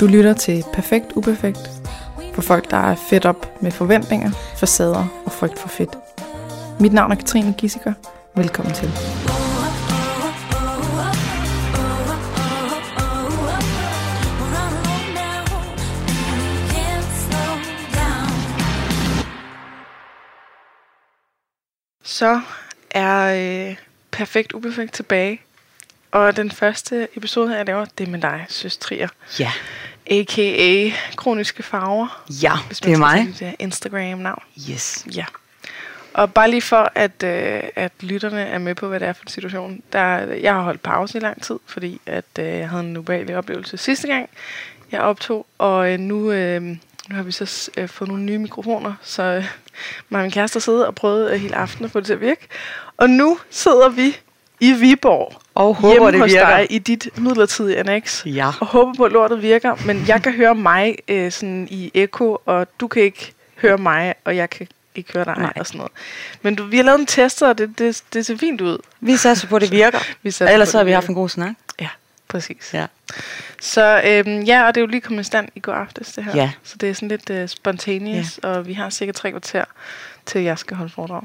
Du lytter til Perfekt Uperfekt for folk, der er fedt op med forventninger, facader og frygt for fedt. Mit navn er Katrine Gissiker. Velkommen til. Så er øh, Perfekt Uperfekt tilbage. Og den første episode, jeg laver, det er med dig, Søs Trier. Ja, A.k.a. Kroniske Farver. ja Hvis det er mig. øh, Instagram-navn. Yes. Ja. Og bare lige for, at, øh, at lytterne er med på, hvad det er for en situation. Der, jeg har holdt pause i lang tid, fordi at, øh, jeg havde en ubehagelig oplevelse sidste gang, jeg optog. Og øh, nu, øh, nu har vi så øh, fået nogle nye mikrofoner, så øh, mig og min kæreste har siddet og prøvet øh, hele aftenen at få det til at virke. Og nu sidder vi i Viborg, Og håber, hjemme det hos virker. dig i dit midlertidige annex Ja. og håber på, at lortet virker, men jeg kan høre mig øh, sådan i eko, og du kan ikke høre mig, og jeg kan ikke høre dig Nej. og sådan noget. Men du, vi har lavet en test, og det, det, det ser fint ud. Vi satser på, at det virker. Vi satser Ellers på, så har vi haft en god snak. Ja, præcis. Ja. Så øhm, ja, og det er jo lige kommet i stand i går aftes, det her. Ja. Så det er sådan lidt øh, spontaneous, og vi har cirka tre kvarter, til jeg skal holde foredrag.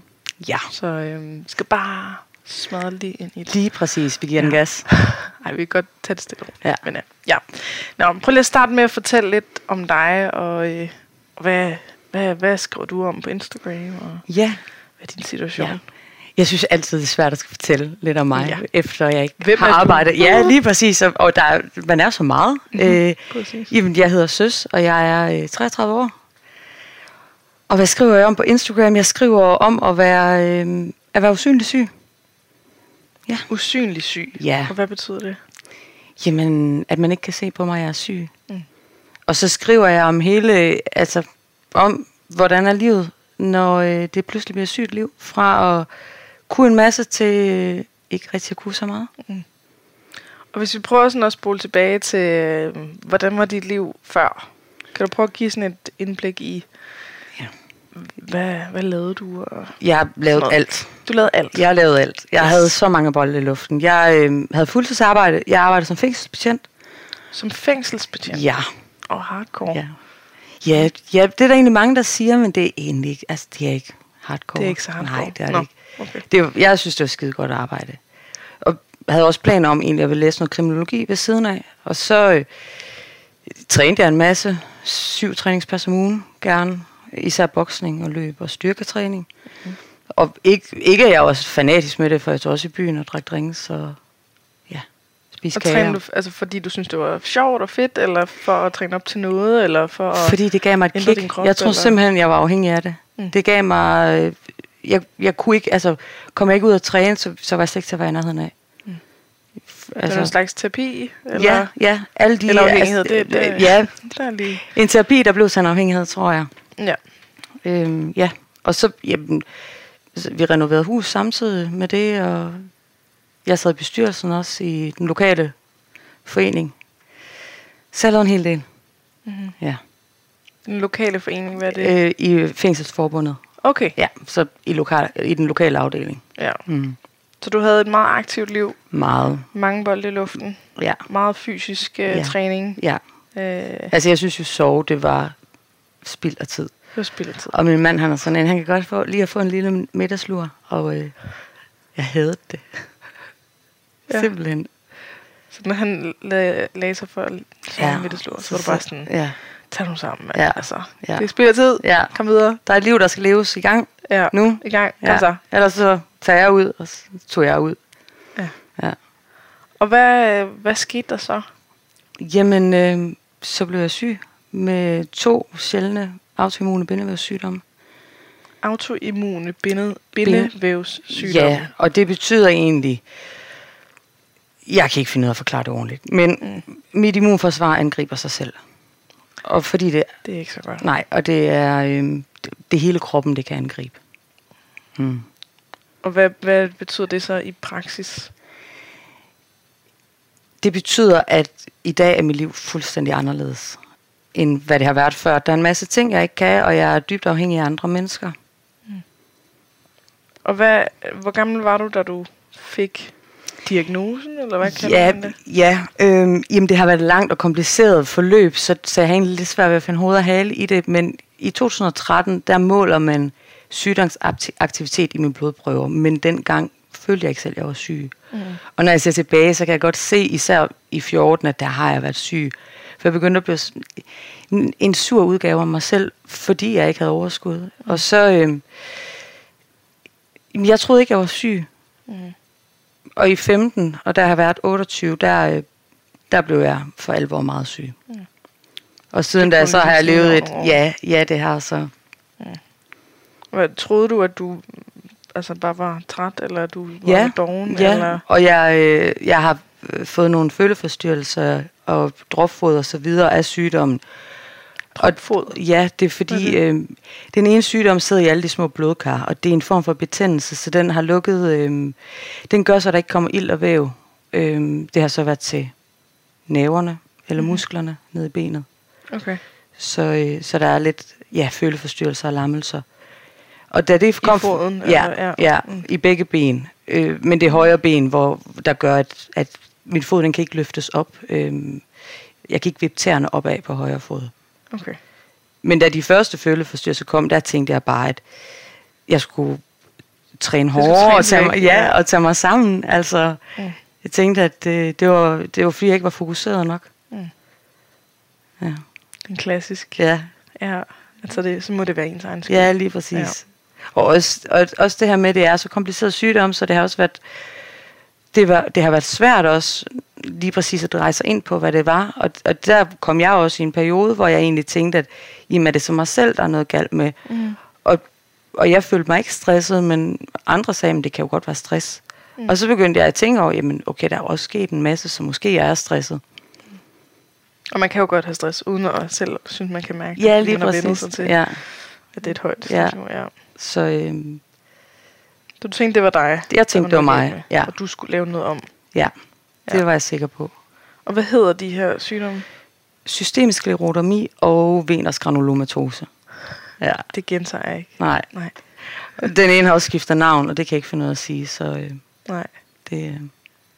Ja. Så øhm, vi skal bare smadre lige ind i det. Lige præcis. Vi giver den gas. Ej, vi kan godt tage det stille. Ja. Men, ja. ja. Nå, prøv lige at starte med at fortælle lidt om dig, og øh, hvad, hvad, hvad skriver du om på Instagram, og Ja. hvad er din situation? Ja. Jeg synes altid, det er svært at skal fortælle lidt om mig, Ja. ja. efter jeg ikke Hvem har arbejdet. Ja, lige præcis. Og, og der, er- man er så meget. Mhm, Øh, præcis. jamen, jeg hedder Søs, og jeg er øh, 33 år. Og hvad skriver jeg om på Instagram? Jeg skriver om at være, øh, at være usynlig syg. Usynlig syg. Ja. Og hvad betyder det? Jamen, at man ikke kan se på mig, at jeg er syg. Mm. Mm. Og så skriver jeg om hele, altså om, hvordan er livet, når øh, det pludselig bliver sygt liv. Fra at kunne en masse til øh, ikke rigtig at kunne så meget. Og hvis vi prøver sådan at spole tilbage til, øh, hvordan var dit liv før? Kan du prøve at give sådan et indblik i, Ja. Hvad, hvad lavede du? Og Jeg Sådan noget. alt. du lavede alt. Jeg lavet alt. Jeg Yes. havde så mange bolde i luften. Jeg øh, havde fuldtidsarbejde. Jeg arbejdede som fængselsbetjent. Som fængselsbetjent. Ja. Og hardcore. ja. Ja, ja, det er der egentlig mange, der siger, men det er egentlig ikke, altså det er ikke hardcore. Det er ikke så hardcore. Nej, det er det Nå, ikke. Okay. Det var, jeg synes, det var skide godt arbejde. Og havde også planer om egentlig at ville læse noget kriminologi ved siden af. Og så øh, trænede jeg en masse. Syv træningspas om ugen, gerne. Især boksning og løb og styrketræning. Mm. Og ikke, ikke at jeg var fanatisk med det, for jeg tog også i byen og drak drinks og ja, spise Og kager. træner du, altså fordi du synes, det var sjovt og fedt, eller for at træne op til noget, eller for at... Fordi det gav mig et kick. krop, Jeg tror eller? simpelthen, jeg var afhængig af det. Mm. Det gav mig... øh, Jeg, jeg kunne ikke... Altså, kom jeg ikke ud og træne, så, så var jeg slet ikke til at være i nærheden af. Mm. Altså, en slags terapi? Eller, ja, ja, alle de... eller afhængighed? altså, det, det, ja, Der er lige... en terapi, der blev til en afhængighed, tror jeg. Ja. Øhm, ja, og så... Jamen, vi renoverede hus samtidig med det, og jeg sad i bestyrelsen også i den lokale forening. Så jeg lavede en hel del. Mm-hmm. Ja. Den lokale forening, hvad er det? Øh, I fængselsforbundet. Okay. Ja, så i, lokal, i den lokale afdeling. Ja. Mm. Så du havde et meget aktivt liv, Meget. mange bolde i luften, Ja, meget fysisk øh, Ja. træning. ja. Øh, Altså, jeg synes jo, sove, det var spild af tid. det var spilletid. Og min mand, han er sådan en, han kan godt få, lige at få en lille middagslur, og øh, jeg havde det. Ja. Simpelthen. Så når han la- lagde sig for ja. middagslur, så var du bare sådan, Ja, tag nu sammen. Ja. Altså, Ja. Det er spilletid. ja. Kom videre. Der er et liv, der skal leves i gang Ja. nu. I gang. Ja. så. Ellers så tager jeg ud, og så tog jeg ud. Ja. ja. Og hvad, hvad skete der så? Jamen, øh, så blev jeg syg med to sjældne autoimmune bindevævssygdomme. Autoimmune binde, bindevævssygdom. Ja, og det betyder egentlig, jeg kan ikke finde ud af at forklare det ordentligt, men mm. mit immunforsvar angriber sig selv. Og fordi det, Det er ikke så godt. nej, og det er øhm, det, det hele kroppen, det kan angribe. Mm. Og hvad, hvad betyder det så i praksis? Det betyder, at i dag er mit liv fuldstændig anderledes, end hvad det har været før. Der er en masse ting, jeg ikke kan, og jeg er dybt afhængig af andre mennesker. Og hvad, hvor gammel var du, da du fik diagnosen, eller hvad kalder Ja, det? ja øh, jamen det har været et langt og kompliceret forløb, så, så jeg har egentlig lidt svært ved at finde hoved og hale i det, men i 2013, der måler man sygdomsaktivitet i mine blodprøver, men dengang følte jeg ikke selv, at jeg var syg. Mm. Og når jeg ser tilbage, så kan jeg godt se, især i 14, at der har jeg været syg. For jeg begyndte at blive en, sur udgave af mig selv, fordi jeg ikke havde overskud. Mm. Og så, øh, jeg troede ikke, jeg var syg. Mm. Og i 15, og der har været 28, der, øh, der blev jeg for alvor meget syg. Mm. Og siden da, så har jeg levet et, ja, ja, det har så. Hvad, troede du, at du altså bare var træt, eller du var Ja, doven? ja. Eller? og jeg, øh, jeg har fået nogle føleforstyrrelser og dropfod og så videre af sygdommen. Dropfod? Ja, det er fordi, Hvad øh, den ene sygdom sidder i alle de små blodkar, og det er en form for betændelse, så den har lukket, øh, den gør så, at der ikke kommer ild og væv. Øh, det har så været til næverne eller Mhm. musklerne nede i benet. Okay. Så, øh, så der er lidt ja, føleforstyrrelser og lammelser. Og da det kom foden, ja, eller- ja. ja, Mm. i begge ben. Øh, men det højre ben, hvor der gør, at, at min fod den kan ikke løftes op. Øh, jeg kan ikke vippe tæerne opad på højre fod. Okay. Men da de første føleforstyrrelser kom, der tænkte jeg bare, at jeg skulle træne hårdere og tage, mig, ja, ja. og tage mig sammen. Altså, Mm. jeg tænkte, at det, det, var, det var fordi, jeg ikke var fokuseret nok. Mm. Ja, En klassisk. ja, Ja. Altså det, så må det være ens egen skyld. ja lige præcis. Ja. Og, også, og også det her med, at det er så kompliceret sygdom, så det har også været, det, var, det har været svært også lige præcis at dreje sig ind på, hvad det var. Og, og der kom jeg også i en periode, hvor jeg egentlig tænkte, at jamen, er det så mig selv, der er noget galt med? Mm. Og, og jeg følte mig ikke stresset, men andre sagde, at det kan jo godt være stress. Mm. Og så begyndte jeg at tænke over, jamen okay, der er også sket en masse, så måske jeg er stresset. Og man kan jo godt have stress, uden at selv synes, man kan mærke Ja, det, lige har vænnet præcis. sig til, Ja, at det er et højt Ja. stressniveau. Ja. så øhm, Så du tænkte, det var dig? Jeg tænkte, det var noget mig, galt ja. Og du skulle lave noget om. ja, det Ja. var jeg sikker på. Og hvad hedder de her sygdomme? Systemisk sklerodermi og veners granulomatose. Ja, Det gentager jeg ikke. nej. Nej. Den ene har også skiftet navn, og det kan jeg ikke finde af at sige, så øh, Nej. det... Øh,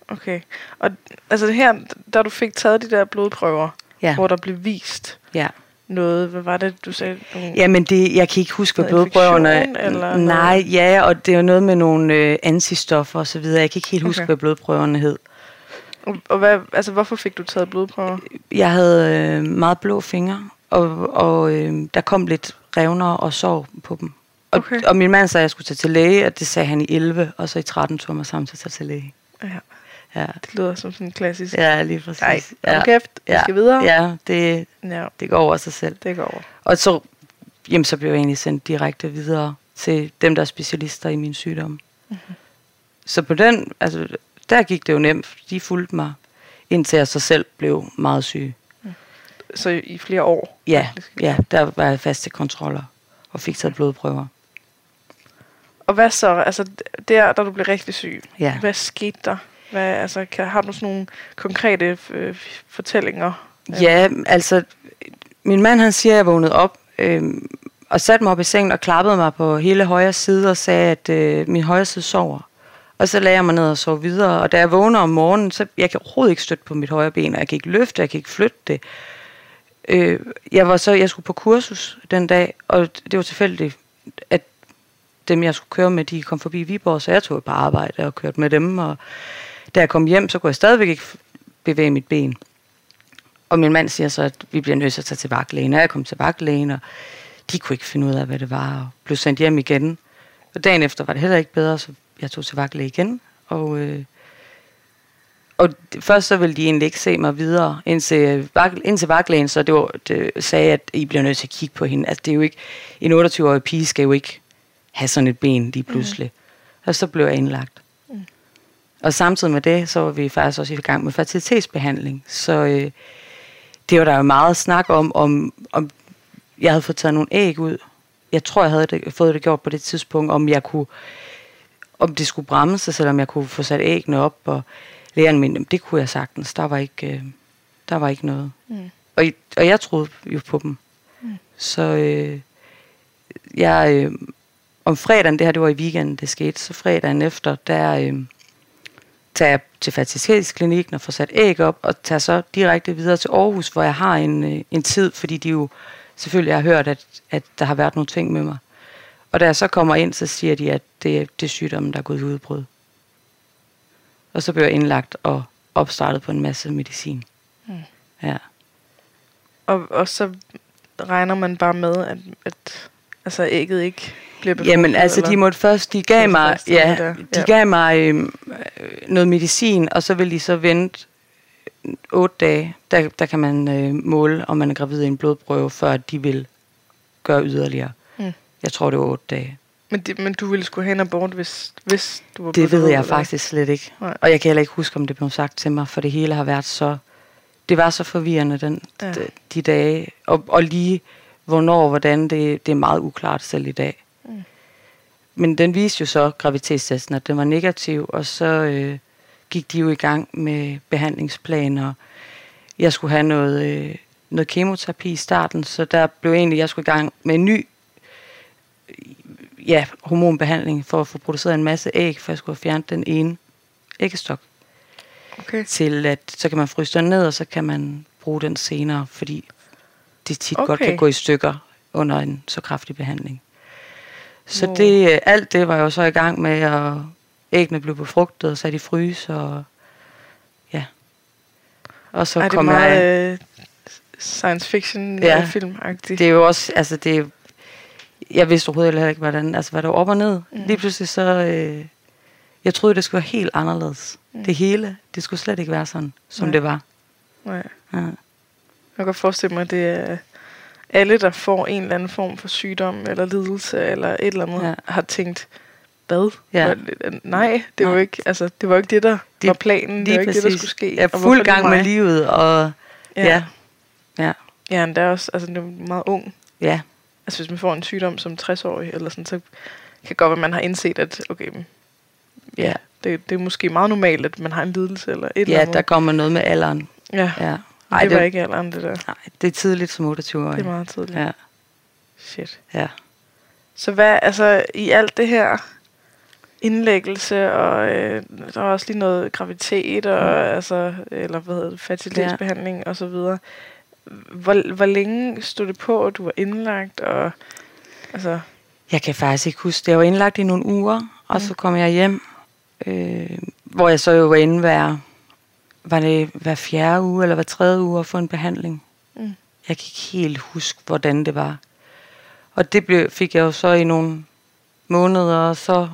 Okay. Og altså her, da du fik taget de der blodprøver, ja, hvor der blev vist ja. Noget, hvad var det, du sagde? Nogle, Jamen, det, jeg kan ikke huske, hvad blodprøverne... eller Nej, noget? ja, og det jo noget med nogle øh, antistoffer og så videre. Jeg kan ikke helt huske, Okay. hvad blodprøverne hed. Og, og hvad, altså, hvorfor fik du taget blodprøver? Jeg havde øh, meget blå fingre, og, og øh, der kom lidt revner og sår på dem. Og, Okay. og min mand sagde, at jeg skulle tage til læge, og det sagde han i 11, og så i 13 tog jeg mig sammen til at tage til læge. Ja, Ja, det lyder som sådan en klassisk. ja lige præcis. Nej, ja. kæft, vi ja. skal videre. Ja, det, ja, det går over sig selv. det går over. Og så, jamen, så blev jeg egentlig sendt direkte videre til dem, der er specialister i min sygdom. Mhm. Mm-hmm. Så på den, altså, der gik det jo nemt. De fulgte mig, indtil jeg så selv blev meget syg. Så i, i flere år? Ja, faktisk. ja, der var jeg fast til kontroller og fik taget blodprøver. Og hvad så? Altså, der, da du blev rigtig syg, Ja. hvad skete der? Hvad, altså, kan, har du sådan nogle konkrete øh, fortællinger? Øh. Ja, altså, min mand han siger, at jeg vågnede op øh, og satte mig op i sengen og klappede mig på hele højre side og sagde, at øh, min højre side sover. Og så lagde jeg mig ned og sov videre, og da jeg vågner om morgenen, så jeg kan overhovedet ikke støtte på mit højre ben, og jeg kan ikke løfte, jeg kan ikke flytte det. Øh, jeg var så, jeg skulle på kursus den dag, og det var tilfældigt, at dem, jeg skulle køre med, de kom forbi Viborg, så jeg tog på arbejde og kørte med dem, og da jeg kom hjem, så kunne jeg stadigvæk ikke bevæge mit ben. Og min mand siger så, at vi bliver nødt til at tage til vagtlægen, og jeg kom til vagtlægen, og de kunne ikke finde ud af, hvad det var, og blev sendt hjem igen. Og dagen efter var det heller ikke bedre, så jeg tog til vagtlæge igen, og... Øh, og først så ville de egentlig ikke se mig videre, indtil, øh, vagt- indtil vagtlægen så det var, det sagde, at I bliver nødt til at kigge på hende. Altså det er jo ikke, en 28-årig pige skal jo ikke have sådan et ben lige pludselig. Mm. Og så blev jeg indlagt. Og samtidig med det, så var vi faktisk også i gang med fertilitetsbehandling. Så øh, det var der jo meget snak om, om, om jeg havde fået taget nogle æg ud. Jeg tror, jeg havde det, fået det gjort på det tidspunkt, om jeg kunne, om det skulle bremses, eller om jeg kunne få sat æggene op. Og lægeren mente, "Jamen, det kunne jeg sagtens. Der var ikke, øh, der var ikke noget. Mm. Og, og jeg troede jo på dem. Mm. Så øh, jeg, øh, om fredagen, det her det var i weekenden, det skete, så fredagen efter, der øh, tager til fertilitetsklinikken og få sat æg op, og tager så direkte videre til Aarhus, hvor jeg har en, øh, en tid, fordi de jo selvfølgelig har hørt, at, at der har været nogle ting med mig. Og da jeg så kommer ind, så siger de, at det, det er sygdommen, der er gået i udbrud. Og så bliver jeg indlagt og opstartet på en masse medicin. Mm. Ja. Og, og så regner man bare med, at, at altså ægget ikke bliver befrugtet? Jamen altså, eller? de måtte først, de gav mig, først, ja, der. de Ja. gav mig øh, noget medicin, og så vil de så vente otte dage. Der, der kan man øh, måle, om man er gravid i en blodprøve, før de vil gøre yderligere. Mm. Jeg tror, det var otte dage. Men, det, men du ville skulle hen og bort, hvis, hvis du var Det ved jeg eller? faktisk slet ikke. Nej. Og jeg kan heller ikke huske, om det blev sagt til mig, for det hele har været så... Det var så forvirrende den, ja. de, de dage. Og, og lige hvornår og hvordan, det, det er meget uklart selv i dag. Mm. Men den viste jo så graviditetstesten, at den var negativ, og så øh, gik de jo i gang med behandlingsplaner. Jeg skulle have noget, øh, noget kemoterapi i starten, så der blev egentlig, jeg skulle i gang med en ny ja, hormonbehandling for at få produceret en masse æg, for jeg skulle have fjernet den ene æggestok Okay. til, at så kan man fryse den ned, og så kan man bruge den senere, fordi det tit okay. godt kan gå i stykker under en så kraftig behandling. Så Wow. det, alt det var jeg jo så i gang med, og æggene blev befrugtet og sat i frys, og ja. Og så er det kom meget jeg... øh, science fiction Ja. ja. film-agtigt? Det er jo også, altså det er- jeg vidste overhovedet heller ikke, hvordan, altså hvad der var op og ned. Mm. Lige pludselig så, øh, jeg troede, det skulle være helt anderledes. Mm. Det hele, det skulle slet ikke være sådan, som Nej. det var. Nej. Ja. Jeg kan godt forestille mig, at det er alle, der får en eller anden form for sygdom eller lidelse eller et eller andet, ja. Ja. har tænkt, hvad? Ja. Nej, det var Nej. ikke, altså, det var ikke det, der Det- var planen. Det var ikke det, der skulle ske. Jeg er fuld gang med mig? livet, og Ja. ja, ja, Ja, men der er også, altså, det er meget ung. ja. Altså, hvis man får en sygdom som 60-årig, eller sådan, så kan det godt være, at man har indset, at okay, ja, Ja. det, det er måske meget normalt, at man har en lidelse eller et eller ja andet. der kommer noget med alderen. ja. Ja. Ej, det, var ikke alderen, det der. Nej, det er tidligt som 28 år. Det er meget tidligt. Ja, Shit. ja. Så hvad, altså i alt det her indlæggelse, og øh, der er også lige noget graviditet, og Mm. altså, eller hvad hedder det, fertilitetsbehandling ja. og så videre. Hvor, hvor længe stod det på, at du var indlagt, og altså, Jeg kan faktisk ikke huske det. Jeg var indlagt i nogle uger, og så kom jeg hjem, øh, hvor jeg så jo var inde hver, var det hver fjerde uge eller hver tredje uge at få en behandling. Mm. Jeg kan ikke helt huske, hvordan det var. Og det blev, fik jeg jo så i nogle måneder, og så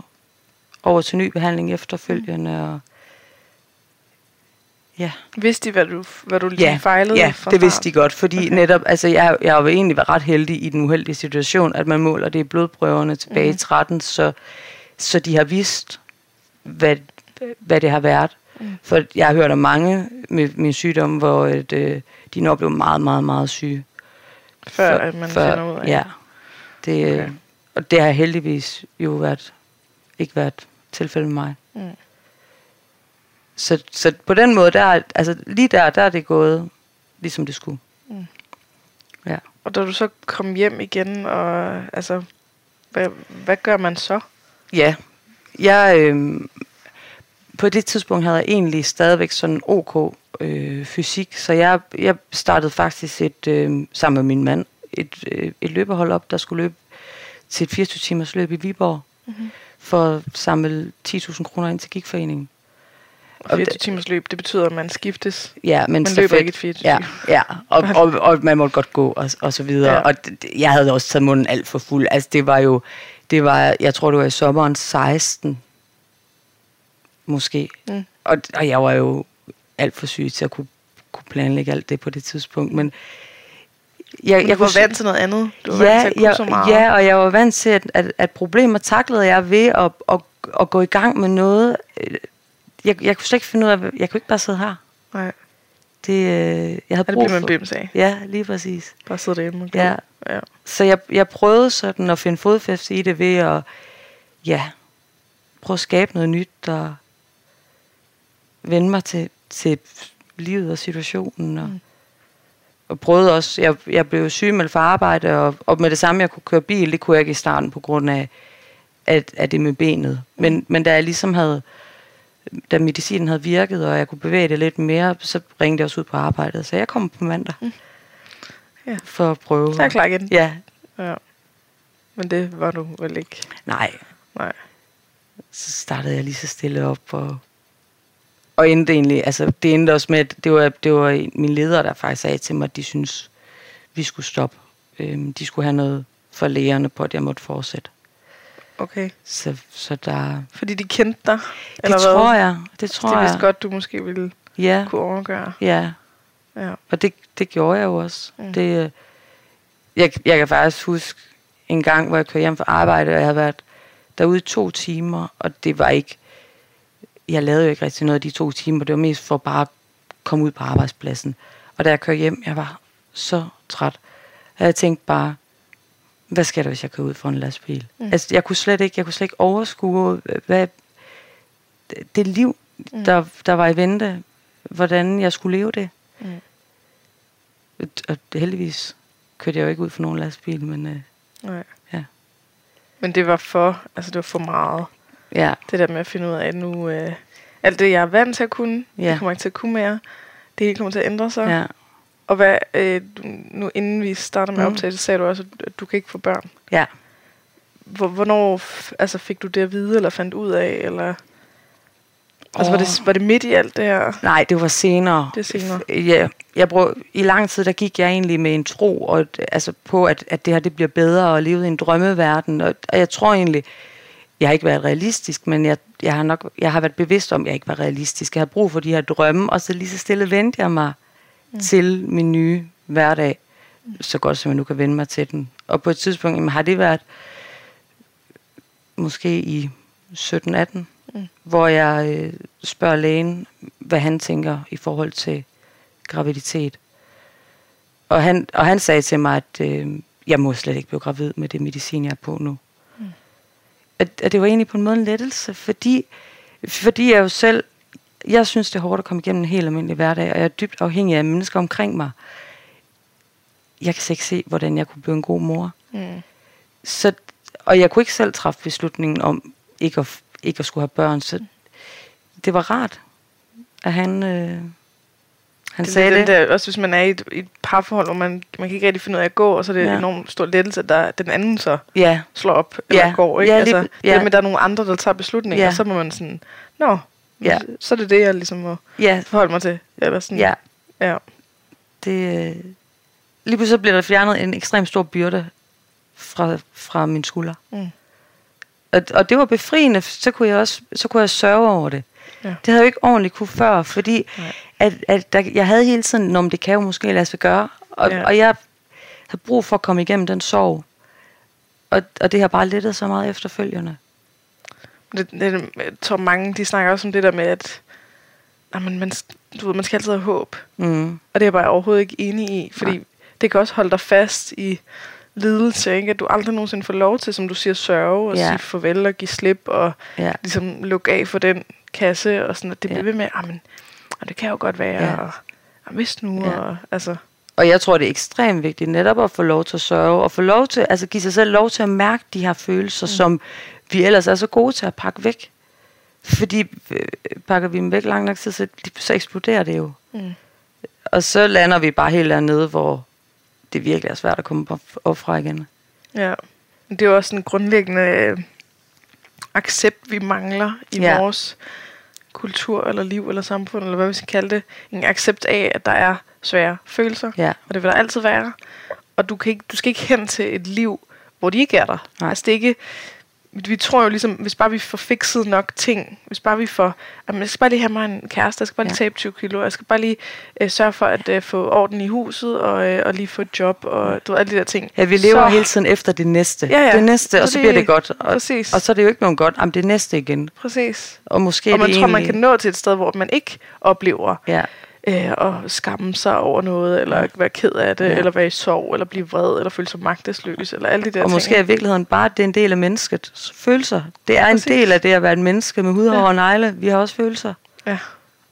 over til ny behandling efterfølgende. Og ja, vidste de, hvad du, hvad du lige ja, fejlede? ja fra det vidste de godt, fordi Okay. netop, altså jeg, jeg har jo egentlig været ret heldig i den uheldige situation, at man måler det i blodprøverne tilbage Mhm. i 13, så, så de har vidst, hvad, hvad det har været. Mm. For jeg har hørt om mange med min sygdom, hvor et, øh, de når blev meget, meget, meget syge. Før, at man finder ud af Ja, det, Okay. okay. og det har heldigvis jo været, ikke været tilfældet med mig. Mm. Så, så på den måde, der, er- altså lige der, der er det gået, ligesom det skulle. Mm. Ja. Og da du så kom hjem igen, og altså, hvad, hvad gør man så? Ja, jeg, øh, på det tidspunkt havde jeg egentlig stadigvæk sådan OK øh, fysik, så jeg, jeg startede faktisk et, øh, sammen med min mand et, øh, et løbehold op, der skulle løbe til et 24 timers løb i Viborg, Mhm. for at samle 10.000 kroner ind til gigforeningen. Og Og 24 det- timers løb, det betyder, at man skiftes. Ja, men Man løber ikke et 24 Ja, ja og, og, og, man måtte godt gå og, og så videre. Ja. Og jeg havde også taget munden alt for fuld. Altså det var jo, det var, jeg tror det var i sommeren 16, måske. Mm. Og, og jeg var jo alt for syg til at kunne, kunne planlægge alt det på det tidspunkt. Men jeg, du var vant til noget andet. Du var ja, vant til at kunne jeg, så meget. ja, og jeg var vant til, at, at, at problemer taklede jeg ved at, at, at gå i gang med noget. Øh, Jeg, jeg kunne slet ikke finde ud af, jeg kunne ikke bare sidde her. Nej, Det, øh, jeg havde ja, det brug bliver man for... bims af. Ja, lige præcis. Bare sidde derhjemme gå. Ja. ja. Så jeg, jeg prøvede sådan at finde fodfæste i det ved at, ja, prøve at skabe noget nyt og vende mig til, til livet og situationen. Og, Mm. mm. og prøvede også, jeg, jeg blev sygemeldt for arbejde, og, og med det samme, jeg kunne køre bil, det kunne jeg ikke i starten på grund af, at, at det med benet. Men, men da jeg ligesom havde da medicinen havde virket, og jeg kunne bevæge det lidt mere, så ringede jeg også ud på arbejdet. Så jeg kom på mandag. Mm. Ja. For at prøve. Så er jeg klar igen. Ja. ja. Men det var du vel ikke? Nej. Nej. Så startede jeg lige så stille op, og, og endte egentlig, altså det endte også med, at det var, det var min leder, der faktisk sagde til mig, at de synes vi skulle stoppe. Øhm, de skulle have noget for lægerne på, at jeg måtte fortsætte. Okay. Så, så der... Fordi de kendte dig? Det eller tror hvad? jeg. Det tror de jeg. vidste godt, du måske ville ja. kunne overgøre. Ja. ja. Og det, det gjorde jeg jo også. Mm. Det, øh, jeg, jeg kan faktisk huske en gang, hvor jeg kørte hjem fra arbejde, og jeg havde været derude to timer, og det var ikke... Jeg lavede jo ikke rigtig noget af de to timer. Det var mest for bare at komme ud på arbejdspladsen. Og da jeg kørte hjem, jeg var så træt. Jeg tænkte bare, hvad sker der, hvis jeg kører ud for en lastbil? Mm. Altså, jeg kunne slet ikke, jeg kunne slet ikke overskue, hvad, det liv, mm. der, der var i vente, hvordan jeg skulle leve det. Mm. Og heldigvis kørte jeg jo ikke ud for nogen lastbil, men øh, Nej. ja. Men det var for, altså det var for meget. Ja. Det der med at finde ud af, at nu, øh, alt det jeg er vant til at kunne, ja. det kommer ikke til at kunne mere. Det hele kommer til at ændre sig. Ja. Og hvad, øh, nu inden vi starter med mm. optagelse, sagde du også, at du kan ikke få børn. Ja. Hvornår altså, fik du det at vide, eller fandt ud af, eller... Altså, var det, var det midt i alt det her? Nej, det var senere. Det er senere. Ja, jeg brug, I lang tid, der gik jeg egentlig med en tro og, altså på, at, at det her det bliver bedre og leve i en drømmeverden. Og, og jeg tror egentlig, jeg har ikke været realistisk, men jeg, jeg, har nok, jeg har været bevidst om, at jeg ikke var realistisk. Jeg har brug for de her drømme, og så lige så stille vendte jeg mig mm. til min nye hverdag, så godt som jeg nu kan vende mig til den. Og på et tidspunkt, jamen, har det været måske i 17-18, mm. hvor jeg øh, spørger lægen, hvad han tænker i forhold til graviditet. Og han, og han sagde til mig, at øh, jeg må slet ikke blive gravid med det medicin, jeg er på nu. At, at det var egentlig på en måde en lettelse, fordi, fordi jeg jo selv jeg synes, det er hårdt at komme igennem en helt almindelig hverdag, og jeg er dybt afhængig af mennesker omkring mig. Jeg kan ikke se, hvordan jeg kunne blive en god mor. Mm. Så, og jeg kunne ikke selv træffe beslutningen om ikke at, ikke at skulle have børn, så det var rart, at han, øh, han det sagde det. Der, også hvis man er i et, et parforhold, hvor man, man kan ikke rigtig finde ud af at gå, og så er det ja. enormt stor lettelse, at der, den anden så ja. slår op eller ja. går. Ikke? Ja, altså, lige, ja. Det med, at der er nogle andre, der tager beslutninger, ja. og så må man sådan, nå, Ja. Så er det det, jeg ligesom må ja. forholde mig til. Eller sådan. Ja. ja. Det, øh, lige pludselig bliver der fjernet en ekstremt stor byrde fra, fra min skulder. Mm. Og, og det var befriende, så kunne jeg også så kunne jeg sørge over det. Ja. Det havde jeg jo ikke ordentligt kunne før, fordi at, at der, jeg havde hele tiden, om det kan jo måske lade sig gøre, og, ja. og jeg havde brug for at komme igennem den sorg. Og, og det har bare lettet så meget efterfølgende. Det, det, jeg tror mange, de snakker også om det der med, at jamen, man, du ved, man skal altid have håb. Mm. Og det er jeg bare overhovedet ikke enig i, fordi Nej. det kan også holde dig fast i lidelse, ikke? at du aldrig nogensinde får lov til, som du siger, sørge og ja. sige farvel og give slip og ja. ligesom lukke af for den kasse og sådan, at det bliver ja. ved med, men, og det kan jo godt være, ja. og, og hvis nu, ja. og altså... Og jeg tror, det er ekstremt vigtigt netop at få lov til at sørge, og få lov til, altså give sig selv lov til at mærke de her følelser, mm. som vi ellers er så gode til at pakke væk. Fordi øh, pakker vi dem væk lang nok tid, så, så eksploderer det jo. Mm. Og så lander vi bare helt dernede, hvor det virkelig er svært at komme op fra igen. Ja, det er jo også en grundlæggende øh, accept, vi mangler i ja. vores kultur, eller liv, eller samfund, eller hvad vi skal kalde det. En accept af, at der er svære følelser, ja. og det vil der altid være. Og du, kan ikke, du skal ikke hen til et liv, hvor de ikke er der. Nej. Altså det er ikke vi tror jo ligesom, hvis bare vi får fikset nok ting, hvis bare vi får, at jeg skal bare lige have mig en kæreste, jeg skal bare lige ja. tabe 20 kilo, jeg skal bare lige øh, sørge for at øh, få orden i huset, og, øh, og lige få et job, og du ved, alle de der ting. Ja, vi lever så, hele tiden efter det næste. Ja, ja. Det næste, så og så det, bliver det godt. Og, præcis. og så er det jo ikke nogen godt, jamen det næste igen. Præcis. Og måske og man det tror, egentlig... man kan nå til et sted, hvor man ikke oplever ja øh, og skamme sig over noget, eller være ked af det, ja. eller være i sorg, eller blive vred, eller føle sig magtesløs, eller alle de der og ting. Og måske er i virkeligheden bare, at det er en del af mennesket følelser. Det er Præcis. en del af det at være et menneske med hud ja. og negle. Vi har også følelser. Ja,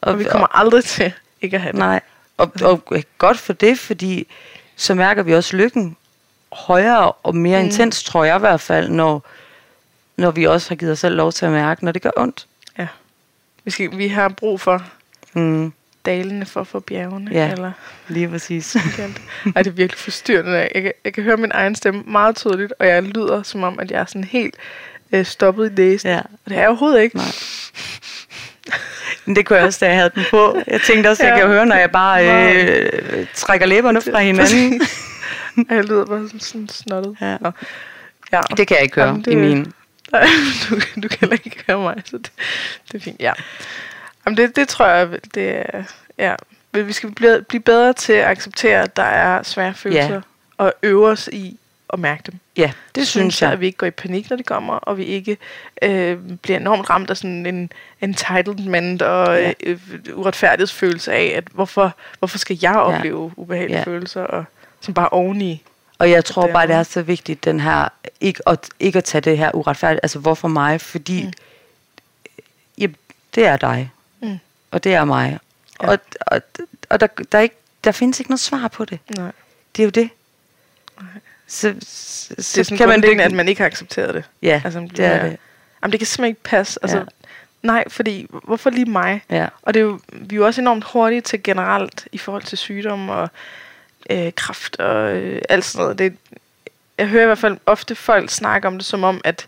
og, og vi kommer og, aldrig til ikke at have det. Nej, og, og godt for det, fordi så mærker vi også lykken højere og mere mm. intens, tror jeg i hvert fald, når, når vi også har givet os selv lov til at mærke, når det gør ondt. Ja. Vi, skal, vi har brug for Mm, dalene for få bjergene. Ja. Eller, lige præcis. Ej, det er virkelig forstyrrende. Jeg kan, jeg kan høre min egen stemme meget tydeligt, og jeg lyder som om, at jeg er sådan helt øh, stoppet i næsen. ja. Og det er jeg overhovedet ikke. Nej. Men det kunne jeg også, da jeg havde den på. Jeg tænkte også, at jeg Ja. kan høre, når jeg bare øh, trækker læberne fra hinanden. Jeg lyder bare sådan, sådan snottet. Ja. Nå. Ja. Det kan jeg ikke høre Jamen, i min. Nej, du, du kan heller ikke høre mig, så det, det er fint. Ja. Jamen, det, det tror jeg, det er... Ja. Men vi skal blive, blive bedre til at acceptere, at der er svære følelser, Ja. og øve os i at mærke dem. Ja, det synes jeg. At vi ikke går i panik, når de kommer, og vi ikke øh, bliver enormt ramt af sådan en entitlement og Ja. ja. øh, uretfærdighedsfølelse af, at hvorfor, hvorfor skal jeg opleve ubehagelige Ja. følelser, og som bare oveni. Og jeg tror det bare, det er så vigtigt, den her, ikke at, ikke at tage det her uretfærdigt, altså hvorfor mig, fordi Mm. mm. ja, det er dig. Og det er mig, Ja. ja. og, og, og der, der, er ikke, der findes ikke noget svar på det. Nej. Det er jo det. Så, så, Det er sådan kan man det, at man ikke har accepteret det. Ja, Altså, det er det. Jamen, det kan simpelthen ikke passe. Altså, Ja. Nej, fordi hvorfor lige mig? Ja. Og det er jo, vi er jo også enormt hurtige til generelt i forhold til sygdom og øh, kraft og øh, alt sådan noget. Det, jeg hører i hvert fald ofte folk snakke om det som om, at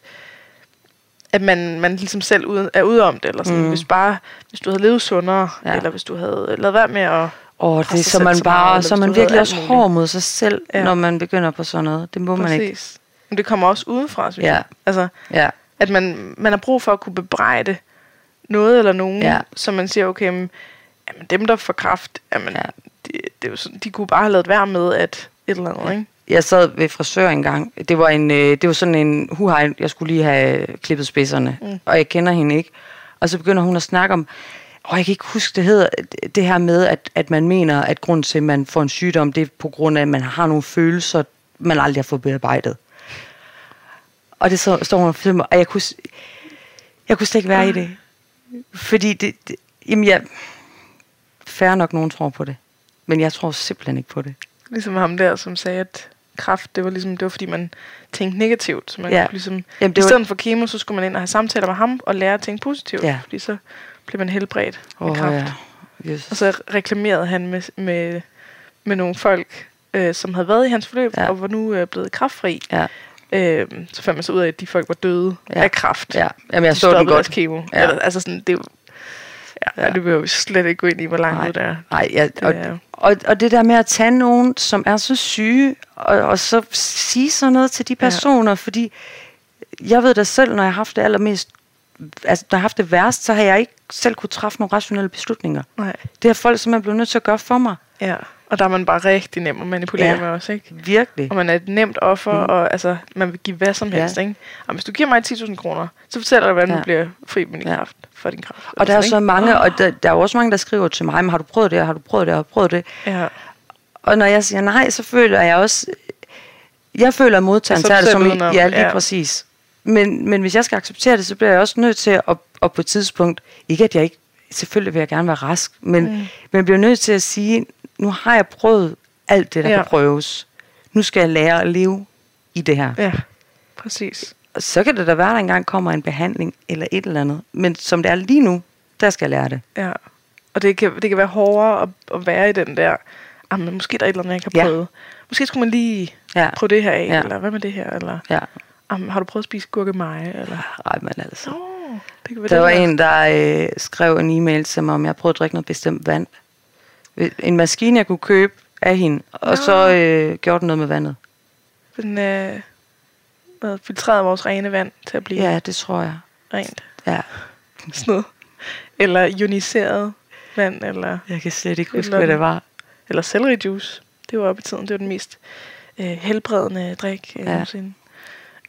at man, man ligesom selv ude, er ude om det. Eller sådan. Mm. Hvis, bare, hvis du havde levet sundere, Ja. eller hvis du havde lavet være med at... Og det presse er så man så bare, så man virkelig også hård mod sig selv, Ja. når man begynder på sådan noget. Det må man ikke. Præcis. Men det kommer også udefra, synes Ja. jeg. Altså, Ja. at man, man har brug for at kunne bebrejde noget eller nogen, Ja. så man siger, okay, men, jamen, dem der får kraft, jamen, Ja. ja. de, det er jo sådan, de kunne bare have lavet være med at et eller andet, ikke? Jeg sad ved frisør engang. Det var en, øh, det var sådan en huhej, jeg skulle lige have klippet spidserne, mm. og jeg kender hende ikke. Og så begynder hun at snakke om, og jeg kan ikke huske, det hedder det her med, at, at man mener, at grunden til, at man får en sygdom, det er på grund af, at man har nogle følelser, man aldrig har fået bearbejdet. Og det så, står hun og filmer, og jeg kunne, jeg kunne slet ikke være i det. Fordi det, det jamen jeg, færre nok nogen tror på det. Men jeg tror simpelthen ikke på det. Ligesom ham der, som sagde, at kraft, det var ligesom, det var fordi man tænkte negativt. Så man Ja. kunne ligesom, Jamen, det i var- stedet for kemo, så skulle man ind og have samtaler med ham, og lære at tænke positivt. Ja. Fordi så blev man helbredt med Åh, kraft. ja. Jesus. Og så reklamerede han med, med, med nogle folk, øh, som havde været i hans forløb, Ja. og var nu øh, blevet kraftfri. Ja, Øh, så fandt man så ud af, at de folk var døde Ja. af kraft. ja. Jamen, jeg de så den deres godt. kemo. Ja. Eller, altså sådan, det jo... Ja, Ja. det behøver vi slet ikke gå ind i, hvor langt Nej. det er. Nej, ja, og, er og, og det der med at tage nogen, som er så syge, og, og så sige sådan noget til de Ja. personer, fordi jeg ved da selv, når jeg har haft det allermest, altså når jeg har haft det værst, så har jeg ikke selv kunne træffe nogle rationelle beslutninger. Nej. Det har folk simpelthen blevet nødt til at gøre for mig. Ja. Og der er man bare rigtig nem at manipulere Ja. ja. med også, ikke? Virkelig. Og man er et nemt offer, mm. og altså, man vil give hvad som Ja. helst, ikke? Og hvis du giver mig 10.000 kroner, så fortæller jeg, hvordan Ja. du bliver fri med din Ja. kraft, for din kraft. Og der er så ikke? mange, og der, der er også mange, der skriver til mig, men har du prøvet det, har du prøvet det, har du prøvet det? Ja. Og når jeg siger nej, så føler jeg også... Jeg føler, at modtageren er tager det som... udenom. Ja, lige Ja. præcis. Men, men hvis jeg skal acceptere det, så bliver jeg også nødt til at, at på et tidspunkt... Ikke at jeg ikke... Selvfølgelig vil jeg gerne være rask, men, mm. men jeg bliver nødt til at sige, nu har jeg prøvet alt det, der. Ja. kan prøves. Nu skal jeg lære at leve i det her. Ja, præcis. Og så kan det da være, at der engang kommer en behandling eller et eller andet. Men som det er lige nu, der skal jeg lære det. Ja. Og det kan, det kan være hårdere at, at være i den der, ah, men måske der er et eller andet, jeg har Ja. prøvet. Måske skulle man lige Ja. prøve det her af, Ja. eller hvad med det her, eller Ja. ah, har du prøvet at spise gurkemeje, eller... Ej, men altså. Oh, det kan være Der var en, der øh, skrev en e-mail til mig, om jeg prøvede at drikke noget bestemt vand. En maskine, jeg kunne købe af hende, og Nå. så øh, gjorde den noget med vandet. Den øh, hvad, filtrerede vores rene vand til at blive Ja, det tror jeg. rent. Ja. Sådan noget. Eller ioniseret vand, eller, Jeg kan slet ikke huske, hvad det var. Eller celeryjuice. Det var op i tiden. Det var den mest øh, helbredende drik øh, Ja. nogensinde.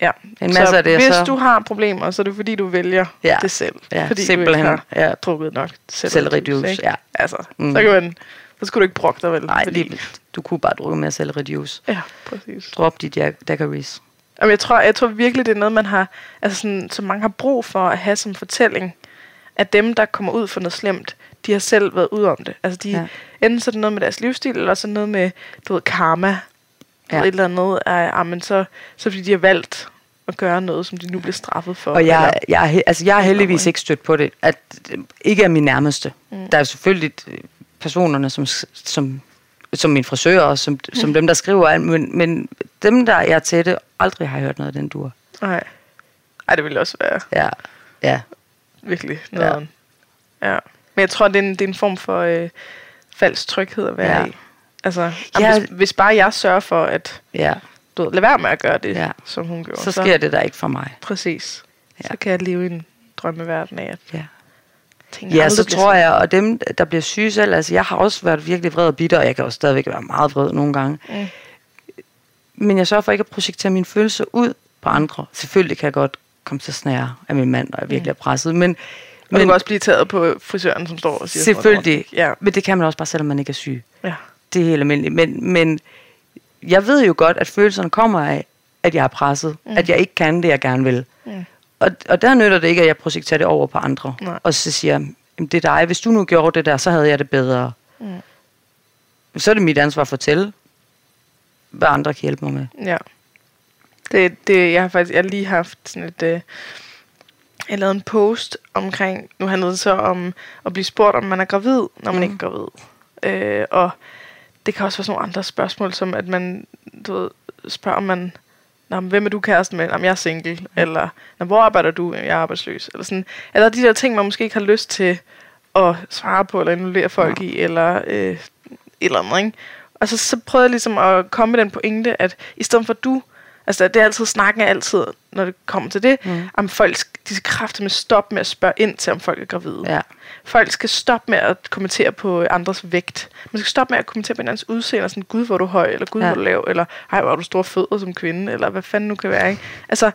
Ja. En masse så af det, hvis så- du har problemer, så er det fordi, du vælger Ja. det selv. Ja, fordi simpelthen. du ikke har Ja. drukket nok Celeryjuice, ikke? ja. Altså, Mm. så kan man... Så skulle du ikke brokke dig vel? Nej, fordi, fordi... du kunne bare drukke mere celeryjuice. Ja, præcis. Drop dit daiquiris. Jamen, jeg tror, jeg tror virkelig, det er noget, man har, altså sådan, som mange har brug for at have som fortælling, at dem, der kommer ud for noget slemt, de har selv været ud om det. Altså, de, Ja. enten så er det noget med deres livsstil, eller så noget med, du ved, karma. Ja. Ja. Et eller andet, er, ah, men så, så fordi de har valgt at gøre noget, som de nu bliver straffet for. Og jeg, eller- jeg, er altså, jeg er heldigvis ikke stødt på det. At, ikke af min nærmeste. Mm. Der er selvfølgelig øh, personerne, som, som, som min frisør, og som, mm. som dem, der skriver alt, men, men dem, der er tætte, aldrig har jeg hørt noget af den dur. Nej. Ej, det ville også være Ja, ja. virkelig noget. Ja. ja. Men jeg tror, det er en, det er en form for øh, falsk tryghed at være Ja. i. Altså, Ja. hvis, hvis bare jeg sørger for, at ja. du ved, lad være med at gøre det, Ja. som hun gjorde. Så sker det der ikke for mig. Præcis. Ja. Så kan jeg leve i en drømmeverden af, at Ja. ting Ja, så tror jeg, og dem, der bliver syge selv, altså jeg har også været virkelig vred og bitter, og jeg kan også stadigvæk være meget vred nogle gange. Mm. Men jeg sørger for ikke at projektere mine følelser ud på andre. Selvfølgelig kan jeg godt komme til at snære af min mand, og jeg virkelig er presset, men, Og du kan også blive taget på frisøren, som står og siger sådan selvfølgelig, Ja, men det kan man også bare, selvom man ikke er syg. ja. Det er helt almindeligt. Men, men jeg ved jo godt, at følelserne kommer af, at jeg er presset, mm. at jeg ikke kan det, jeg gerne vil. Mm. Og, og der nytter det ikke, at jeg projekterer det over på andre. Nej. Og så siger jeg, "Jamen, det er dig. Hvis du nu gjorde det der, så havde jeg det bedre. Mm. Så er det mit ansvar at fortælle, hvad andre kan hjælpe mig med. Ja. Det, det, jeg har faktisk jeg har lige haft sådan et... Øh, jeg lavede en post omkring... Nu handlede det så om at blive spurgt, om man er gravid, når man Mhm. ikke er gravid. Øh, og det kan også være sådan nogle andre spørgsmål, som at man du ved, spørger, om man... Nå, hvem er du kæresten med? Om jeg er single. Eller, Nå, hvor arbejder du? Jeg er arbejdsløs. Eller, sådan. eller de der ting, man måske ikke har lyst til at svare på, eller involvere folk i, eller øh, et eller andet, ikke? Og så, så prøvede jeg ligesom at komme med den pointe, at i stedet for du, altså det er altid snakken er altid, når det kommer til det, Mm. om folk, de skal kræfte med stoppe med at spørge ind til, om folk er gravide. Ja. Folk skal stoppe med at kommentere på andres vægt. Man skal stoppe med at kommentere på hinandens udseende, sådan, gud, hvor er du høj, eller gud, Ja. ja. hvor er du lav, eller ej, hvor har du store fødder som kvinde, eller hvad fanden nu kan være, ikke? Altså,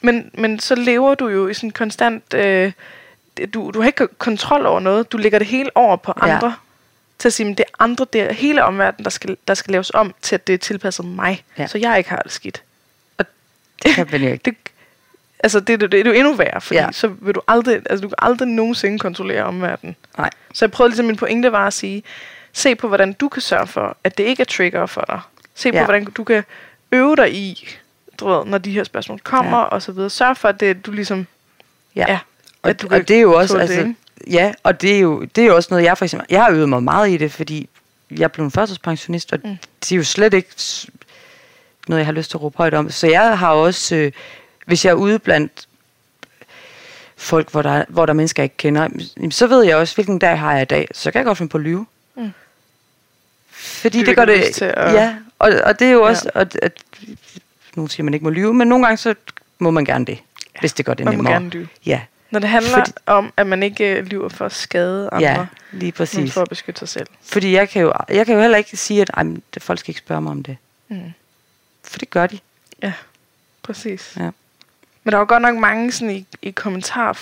men, men så lever du jo i sådan konstant, øh, du, du har ikke kontrol over noget, du lægger det hele over på Ja. andre, til at sige, at det er andre, det er hele omverdenen, der skal, der skal laves om til, at det er tilpasset mig, Ja. ja. så jeg ikke har det skidt. Det kan man jo ikke. Det, altså, det, det, det er jo endnu værre, fordi Ja. så vil du aldrig, altså, du kan aldrig nogensinde kontrollere omverdenen. Nej. Så jeg prøvede ligesom, min pointe var at sige, se på, hvordan du kan sørge for, at det ikke er trigger for dig. Se på, Ja. hvordan du kan øve dig i, du ved, når de her spørgsmål kommer, Ja. og så videre. Sørg for, at det, du ligesom, Ja. ja, Og, at du og det er jo også, det, altså, ja, og det er jo, det er jo også noget, jeg for eksempel, jeg har øvet mig meget i det, fordi jeg blev en førtidspensionist, og mm. Det er jo slet ikke noget, jeg har lyst til at råbe højt om. Så jeg har også, øh, hvis jeg er ude blandt folk, hvor der, hvor der er mennesker, jeg ikke kender, så ved jeg også, hvilken dag har jeg i dag. Så kan jeg godt finde på at lyve. Mm. Fordi Det det, gør det, til at- ja, og, og det er jo Ja. også, at, at, nogen siger, man ikke må lyve, men nogle gange så må man gerne det, ja, hvis det gør det man må nemmere. gerne lyve. Ja, Når det handler Fordi- om, at man ikke øh, lyver for at skade andre, ja, lige men præcis. for at beskytte sig selv. Fordi jeg kan jo, jeg kan jo heller ikke sige, at ej, men folk skal ikke spørge mig om det. Mm. For det gør de. Ja, præcis. Ja. Men der var godt nok mange sådan i, i kommentar,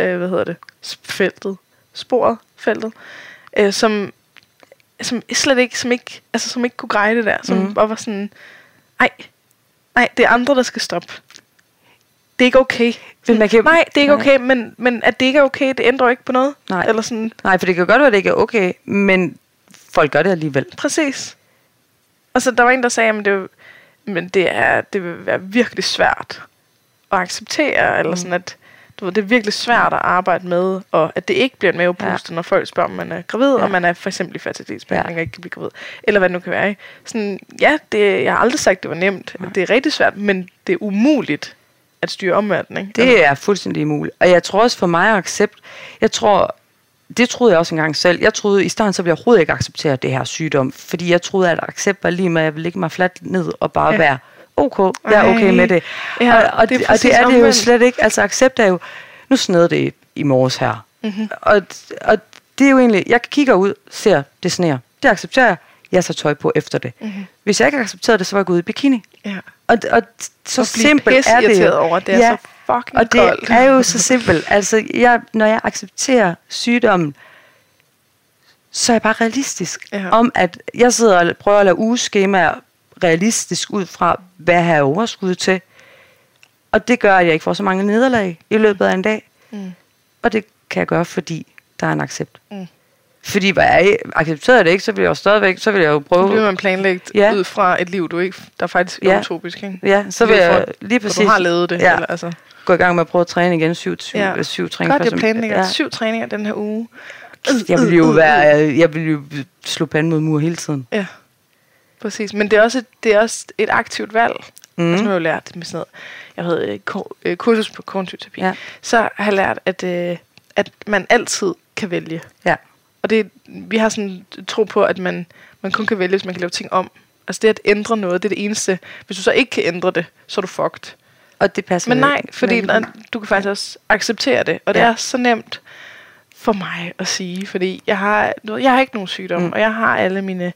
øh, hvad hedder det, feltet, sporet, feltet, øh, som, som slet ikke, som ikke, altså som ikke kunne greje det der, som mm. bare var sådan, nej, nej, det er andre, der skal stoppe. Det er ikke okay. Men man kan- nej, det er ikke okay, men, men at det ikke er okay, det ændrer ikke på noget. Nej. Eller sådan, Nej, for det kan godt være, at det ikke er okay, men folk gør det alligevel. Præcis. Og så der var en, der sagde, at det, jo- men det, er, det vil være virkelig svært at acceptere, eller Mm. sådan at du ved, det er virkelig svært at arbejde med, og at det ikke bliver en mavepuster, ja. når folk spørger, om man er gravid, ja. Ja. og man er for eksempel i fertilitetsbehandling Ja. og ikke kan blive gravid, eller hvad det nu kan være. Ikke? Sådan, ja, det, jeg har aldrig sagt, det var nemt. Nej. Det er rigtig svært, men det er umuligt at styre omverdenen. Ikke? Det er fuldstændig umuligt. Og jeg tror også for mig at accept, jeg tror, det troede jeg også engang selv. Jeg troede, i starten så ville jeg overhovedet ikke acceptere det her sygdom, fordi jeg troede, at accept var lige med, at jeg ville lægge mig fladt ned og bare Ja. ja. være ok, jeg er okay med det. Ja, og, og, det det, og det er det jo slet ikke. Altså accept er jo, nu snede det i, i morges her. Mhm. Og, og det er jo egentlig, jeg kigger ud, ser, det sneer. Det accepterer jeg. Jeg tager tøj på efter det. Mhm. Hvis jeg ikke accepterede det, så var jeg gået i bikini. Ja. Og, og så Og simpelt er det over, det er så fucking og det koldt. er jo så simpelt. Altså, jeg, når jeg accepterer sygdommen, så er jeg bare realistisk. Ja. Om at jeg sidder og prøver at lave ugeskemaer realistisk ud fra, hvad jeg har overskud til. Og det gør, at jeg ikke får så mange nederlag i løbet af en dag. Mm. Og det kan jeg gøre, fordi der er en accept. Mm. Fordi hvad jeg accepterede det ikke, så ville jeg jo stadigvæk, så ville jeg jo Nu prøve... bliver man planlægt Ja. ud fra et liv, du ikke, der faktisk er Ja. utopisk, ikke? Ja, så vil jeg lige præcis du har levet det. Ja. Eller, altså. Gå i gang med at prøve at træne igen. Syv, syv, Ja. ja. syv Godt, træninger. jeg planlægger ja. syv træninger den her uge. Jeg vil jo være, jeg vil jo slå panden mod mur hele tiden. Ja, præcis. Men det er også et, det er også et aktivt valg. Mm. Altså, nu har jeg jo lært med sådan noget. Jeg havde øh, øh, kursus på kognitiv. Ja. Så har jeg lært, at, øh, at man altid kan vælge. Ja. Og det, vi har sådan tro på, at man, man kun kan vælge, hvis man kan lave ting om. Altså det at ændre noget, det er det eneste. Hvis du så ikke kan ændre det, så er du fucked. Og det passer Men nej, fordi der, du kan faktisk også acceptere det. Og det Ja. er så nemt for mig at sige, fordi jeg har, jeg har ikke nogen sygdom, mm. Og jeg har alle mine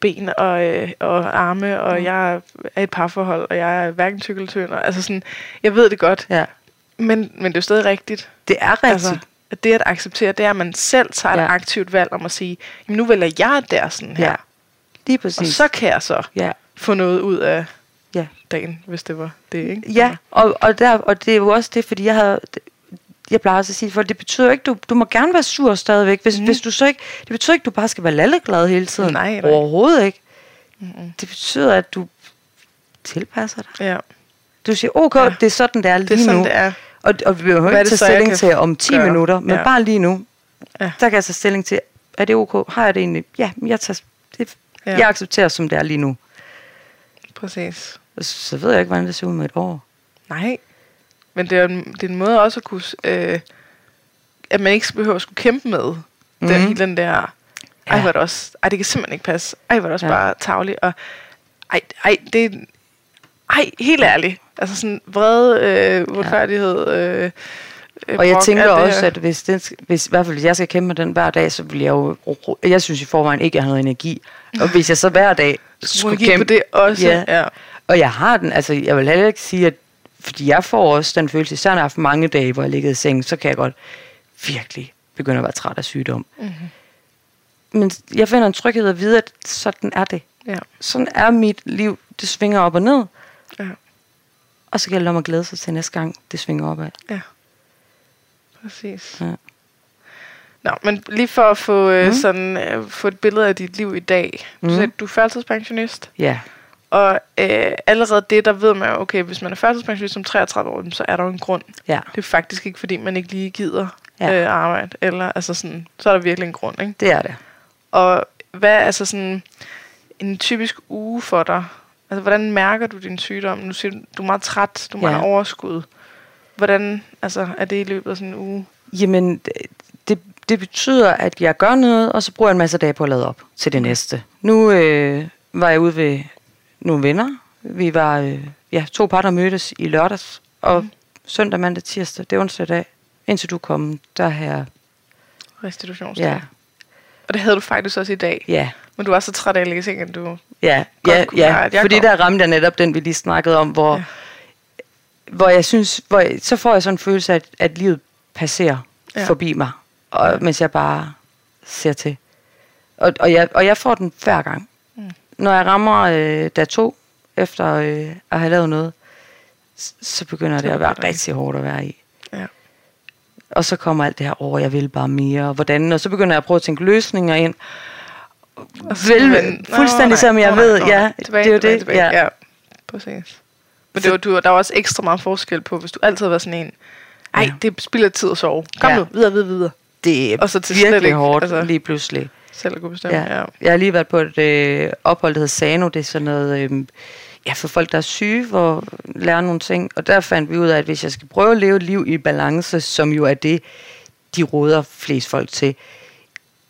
ben og, øh, og arme, og mm. jeg er i et parforhold, og jeg er hverken tyk eller tynd. og- Altså sådan, jeg ved det godt, Ja, men, men det er jo stadig rigtigt. det er rigtigt. Altså, at det at acceptere, det er, at man selv tager ja. et aktivt valg om at sige, jamen nu vælger jeg der sådan her, ja, lige og præcis. så kan jeg så ja, få noget ud af. Dagen, hvis det var det, ikke? Ja, og, og, der, og det er jo også det, fordi jeg havde... Jeg plejer også at sige, for det betyder ikke, du, du må gerne være sur stadigvæk, hvis, mm. hvis du så ikke, det betyder ikke, du bare skal være lalleglad hele tiden. Nej, nej. Overhovedet ikke. Mm-mm. Det betyder, at du tilpasser dig. Ja, Du siger, okay, Ja. det er sådan, det er lige det er sådan, nu. det er. Og, og vi behøver er ikke tage stilling til om 10 gøre? minutter, men Ja. bare lige nu, Ja. der kan jeg tage stilling til, er det ok? Har jeg det egentlig? Ja, jeg, tager, det, ja. jeg accepterer, som det er lige nu. Præcis. Så, ved jeg ikke, hvordan det ser ud med et år. Nej. Men det er, en, det er en måde også at kunne... Øh, at man ikke behøver at skulle kæmpe med mm. den, Mhm. hele den der... Ej, hvor det også... Ej, det kan simpelthen ikke passe. Ej, hvor er det også ja. Bare tavligt. Og ej, ej, det. Ej, helt ærligt. Altså sådan vrede, øh, uretfærdighed... Øh, øh, Og jeg tænker også, at hvis, den, hvis, i hvert fald hvis jeg skal kæmpe med den hver dag, så vil jeg jo... Jeg synes i forvejen ikke, jeg har noget energi. Og hvis jeg så hver dag skulle kigge på kæmpe... det også. Ja. ja. Og jeg har den, altså jeg vil heller ikke sige, at... Fordi jeg får også den følelse, især når jeg har haft mange dage, hvor jeg ligger i sengen, så kan jeg godt virkelig begynde at være træt af sygdom. Mhm. Men jeg finder en tryghed at vide, at sådan er det. ja. Sådan er mit liv. Det svinger op og ned. Ja. Og så gælder det om at glæde sig til næste gang, det svinger opad. Ja. Præcis. Ja. Nå, men lige for at få, øh, Mm. sådan, øh, få et billede af dit liv i dag. Du Mm. sagde, du er førtidspensionist. Ja, Og øh, allerede det, der ved man jo, okay, hvis man er førtidspensionist som 33 år, så er der jo en grund. ja, Det er faktisk ikke, fordi man ikke lige gider Ja. øh, arbejde. Eller, altså sådan, så er der virkelig en grund, ikke? det er det. Og hvad er altså sådan en typisk uge for dig? Altså, hvordan mærker du din sygdom? Nu siger du, du er meget træt, du mangler Ja. overskud. Hvordan altså, er det i løbet af sådan en uge? Jamen, det, det betyder, at jeg gør noget, og så bruger jeg en masse dage på at lade op til det næste. Nu øh, var jeg ude ved nogle venner. Vi var øh, ja, to par, der mødtes i lørdags, og Mhm. søndag, mandag, tirsdag, det er onsdag dag, indtil du kom, der her, Restitutionsdag. ja, Og det havde du faktisk også i dag. ja, Men du var så træt af at ligge i sengen, at du... ja, Godt ja, kunne ja, jeg fordi kom. der ramte jeg netop den, vi lige snakkede om, hvor, Ja. hvor jeg synes, hvor jeg, så får jeg sådan en følelse af, at, at livet passerer ja. forbi mig, og, mens jeg bare ser til. Og, og, jeg, og jeg får den hver gang. Når jeg rammer øh, dag to, efter øh, at have lavet noget, så begynder det at være det. rigtig hårdt at være i. Ja. Og så kommer alt det her over, jeg vil bare mere, og hvordan, og så begynder jeg at prøve at tænke løsninger ind. Vel, man- Nå, fuldstændig nej, som jeg nej, ved, ja. Tilbage, det er jo tilbage, det, Tilbage. ja. ja. Præcis. Men det var, du, der var også ekstra meget forskel på, hvis du altid været sådan en, ej, Ja. det spilder tid at sove. Kom Ja. nu, videre, videre, videre. Det er Og så til slet virkelig ikke, hårdt altså- lige pludselig. Selv at kunne bestemme. Ja. Ja. Jeg har lige været på et øh, ophold, der hedder Sano. Det er sådan noget øh, ja, for folk, der er syge, hvor lære nogle ting. Og der fandt vi ud af, at hvis jeg skal prøve at leve et liv i balance, som jo er det, de råder flest folk til,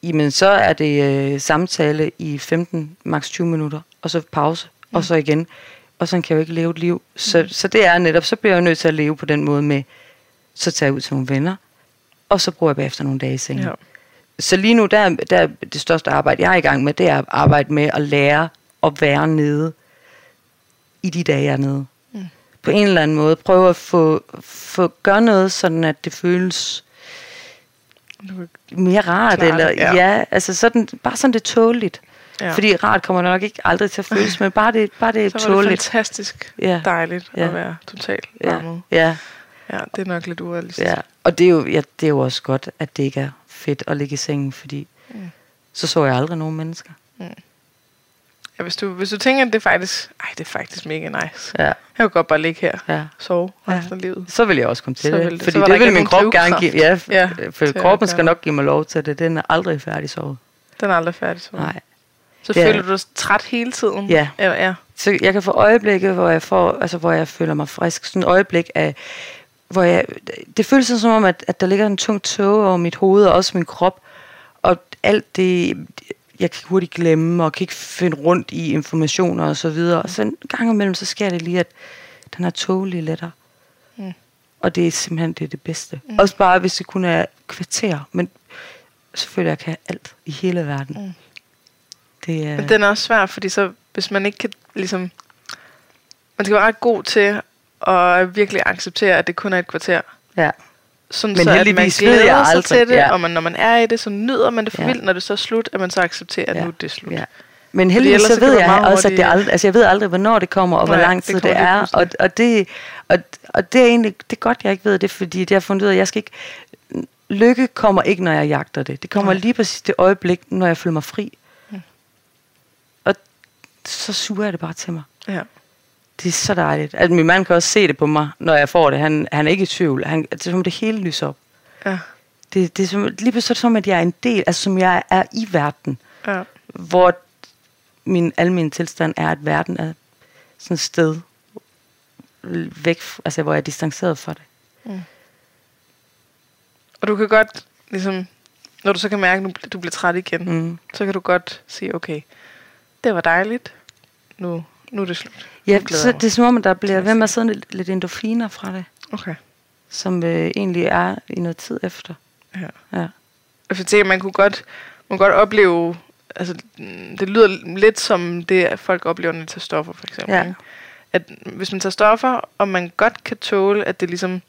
jamen så er det øh, samtale i 15, maks 20 minutter, og så pause, mm. og så igen. Og sådan kan jeg jo ikke leve et liv. Så, mm. så det er netop, så bliver jeg nødt til at leve på den måde med, så tager jeg ud til nogle venner, og så bruger jeg bagefter nogle dage i sengen. Ja. Så lige nu, der, er- der er det største arbejde, jeg er i gang med, det er at arbejde med at lære at være nede i de dage, jeg er nede. Mm. På en eller anden måde. Prøve at få, få gøre noget, sådan at det føles mere rart. Klart, eller, ja. ja. altså sådan, bare sådan det tåligt. Ja. Fordi rart kommer nok ikke aldrig til at føles, men bare det, bare det er så var det tåligt. fantastisk Ja. dejligt at Ja. være totalt Ja, varmet. ja, Ja, det er nok lidt urealistisk. ja. Og det er, jo, ja, det er jo også godt, at det ikke er fedt at ligge i sengen, fordi Mm. Så så jeg aldrig nogen mennesker. Ja, hvis, du, hvis du tænker, at det er faktisk, ej, det er faktisk mega nice. Ja. Jeg kan godt bare ligge her ja. sove Ja. resten af livet. Så vil jeg også komme til Så det. det- Fordi så det vil min krop gerne give. Ja. Ja, ja, for kroppen skal nok give mig lov til det. Den er aldrig færdig sovet. Den er aldrig færdig. Så, Nej. så er- føler du dig træt hele tiden? Ja. Eller, ja. Så jeg kan få øjeblikke, hvor jeg, får, altså, hvor jeg føler mig frisk. Sådan et øjeblik af, hvor jeg, det føles sådan som om, at, at der ligger en tung tåge over mit hoved og også min krop. Og alt det, jeg kan hurtigt glemme og kan ikke finde rundt i informationer og så videre. Og så en gang imellem, så sker det lige, at den her tåge lige letter. Mm. Og det er simpelthen det, er det bedste. Mm. Også bare, hvis det kun er kvarter. Men selvfølgelig, jeg kan alt i hele verden. Mm. Det er... Men den er også svær, fordi så, hvis man ikke kan, ligesom... Man skal være ret god til at virkelig acceptere, at det kun er et kvarter. ja. Sådan Men så, at man glæder jeg sig aldrig, til det, ja. og man, når man er i det, så nyder man det for Ja. vildt. Når det så er slut, at man så accepterer, at Ja. nu er det slut. Ja. Men heldigvis så ved jeg også, at det aldrig, altså jeg ved aldrig, hvornår det kommer, og hvor Nej, lang det tid det, lige er. Og, og, det, og, og det er egentlig det er godt, jeg ikke ved det, fordi det har fundet ud af, at jeg skal ikke... Lykke kommer ikke, når jeg jagter det. Det kommer Nej. lige præcis det øjeblik, når jeg føler mig fri. Mm. Og så suger jeg det bare til mig. Ja. Det er så dejligt. Altså, min mand kan også se det på mig, når jeg får det. Han, han er ikke i tvivl. Han, det er som om det hele lyser op. Ja. Det, det er som, lige pludselig som, at jeg er en del, altså som jeg er i verden ja. hvor min almindelige tilstand er, at verden er sådan et sted væk, altså hvor jeg er distanceret fra det. Og du kan godt, ligesom, når du så kan mærke, at du bliver træt igen, Mm. så kan du godt sige, okay, det var dejligt, nu, nu er det slut. Ja, så det er som om, der bliver ved med at sidde lidt, lidt endorfiner fra det, Okay. som øh, egentlig er i noget tid efter. Ja. Ja. Og jeg tænker, man kunne godt, man kunne godt opleve, altså det lyder lidt som det, at folk oplever, når de tager stoffer, for eksempel. Ja. ikke? At hvis man tager stoffer, og man godt kan tåle, at det ligesom,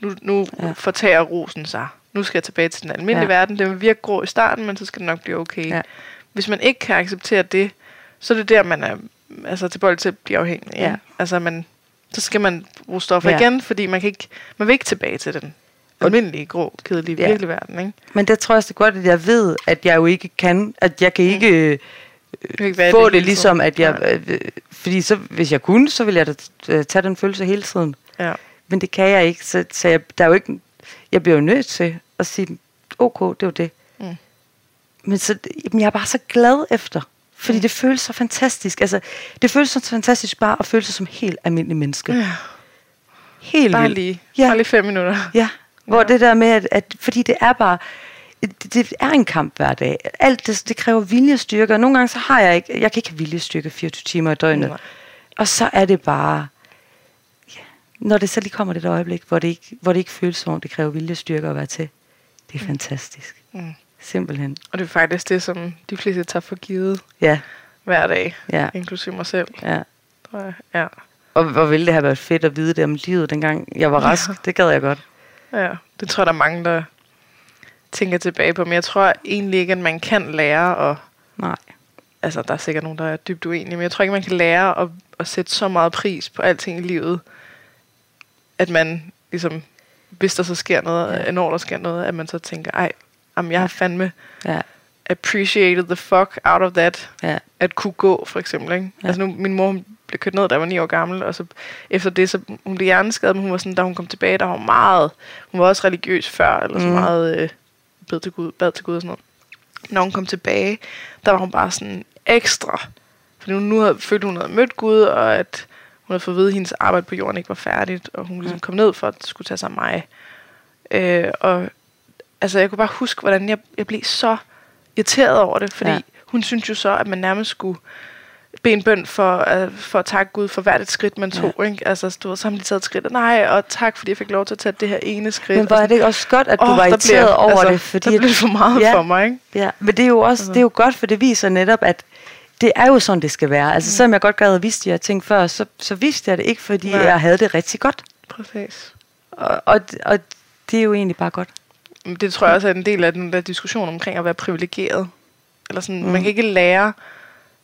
nu, nu Ja. fortager rosen sig. Nu skal jeg tilbage til den almindelige Ja. ja. verden. Det vil virke grå i starten, men så skal det nok blive okay. Ja. Hvis man ikke kan acceptere det, så er det der, man er altså, tilbøjelig til at blive afhængig. Ja. Ja. Altså, man, så skal man bruge stoffer Ja. ja. igen, fordi man, kan ikke, man vil ikke tilbage til den almindelige, grå, kedelige, Ja. ja. virkelige verden. Ikke? Men det tror jeg også det er godt, at jeg ved, at jeg jo ikke kan, at jeg kan ikke kan ikke få det det ligesom, at jeg, Nej. øh, fordi så, hvis jeg kunne, så ville jeg da øh, tage den følelse hele tiden. Ja. Men det kan jeg ikke, så, så jeg, der er jo ikke, jeg bliver jo nødt til at sige, ok, det var det. Mm. Men så, jamen, jeg er bare så glad efter, fordi Mm. det føles så fantastisk. Altså, det føles så fantastisk bare at føle sig som helt almindelig menneske. Ja. Helt Bare vildt. lige. Ja. Bare lige fem minutter. Ja, hvor Ja. det der med, at, at fordi det er bare, det, det er en kamp hver dag. Alt det, det kræver viljestyrke, og nogle gange så har jeg ikke, jeg kan ikke have viljestyrke 24 timer i døgnet. Nej. Og så er det bare, ja, når det så lige kommer det der øjeblik, hvor det ikke, hvor det ikke føles som om, det kræver viljestyrke at være til. Det er fantastisk. Mm. Simpelthen. Og det er faktisk det, som de fleste tager for givet Ja, hver dag. ja, Inklusive mig selv, ja. Ja. Og hvor ville det have været fedt at vide det om livet, dengang jeg var rask. Ja. Det gad jeg godt. ja. Det tror jeg, der er mange, der tænker tilbage på. Men jeg tror egentlig ikke, at man kan lære at... Nej. Altså, der er sikkert nogen, der er dybt uenige, men jeg tror ikke, man kan lære at, at sætte så meget pris på alting i livet, at man ligesom, hvis der så sker noget, ja. når der sker noget, at man så tænker, ej, jamen, jeg har fandme Ja, appreciated the fuck out of that. ja, at kunne gå, for eksempel. Ikke? Ja. Altså nu, min mor hun blev kørt ned, da jeg var ni år gammel, og så efter det, så hun blev hjerneskadet, men hun var sådan, da hun kom tilbage, der var hun meget, hun var også religiøs før, eller så Mm. meget øh, bad til Gud, bad til Gud og sådan noget. Når hun kom tilbage, der var hun bare sådan ekstra, fordi hun nu havde, følte, hun havde mødt Gud, og at hun havde fået at vide, at hendes arbejde på jorden ikke var færdigt, og hun ligesom kom ned for at skulle tage sig af mig. Øh, og altså, jeg kunne bare huske, hvordan jeg, jeg blev så irriteret over det, fordi Ja. hun synes jo så, at man nærmest skulle bede en bøn for, uh, for at takke Gud for hvert et skridt, man tog. Ja. Ikke? Altså, du har de taget et skridt, og nej, og tak, fordi jeg fik lov til at tage det her ene skridt. Men og er det ikke også godt, at du Åh, var irriteret bliver- over altså, det? Fordi der blev det for meget Ja. for mig, ikke? Ja, men det er jo også Altså. det er jo godt, for det viser netop, at det er jo sådan, det skal være. Altså, selvom jeg godt gad have vidst de her ting før, så, så vidste jeg det ikke, fordi Nej. jeg havde det rigtig godt. Præcis. Og, og, og det er jo egentlig bare godt. Det tror jeg også er en del af den der diskussion omkring at være privilegeret. Eller sådan, Mm. man kan ikke lære,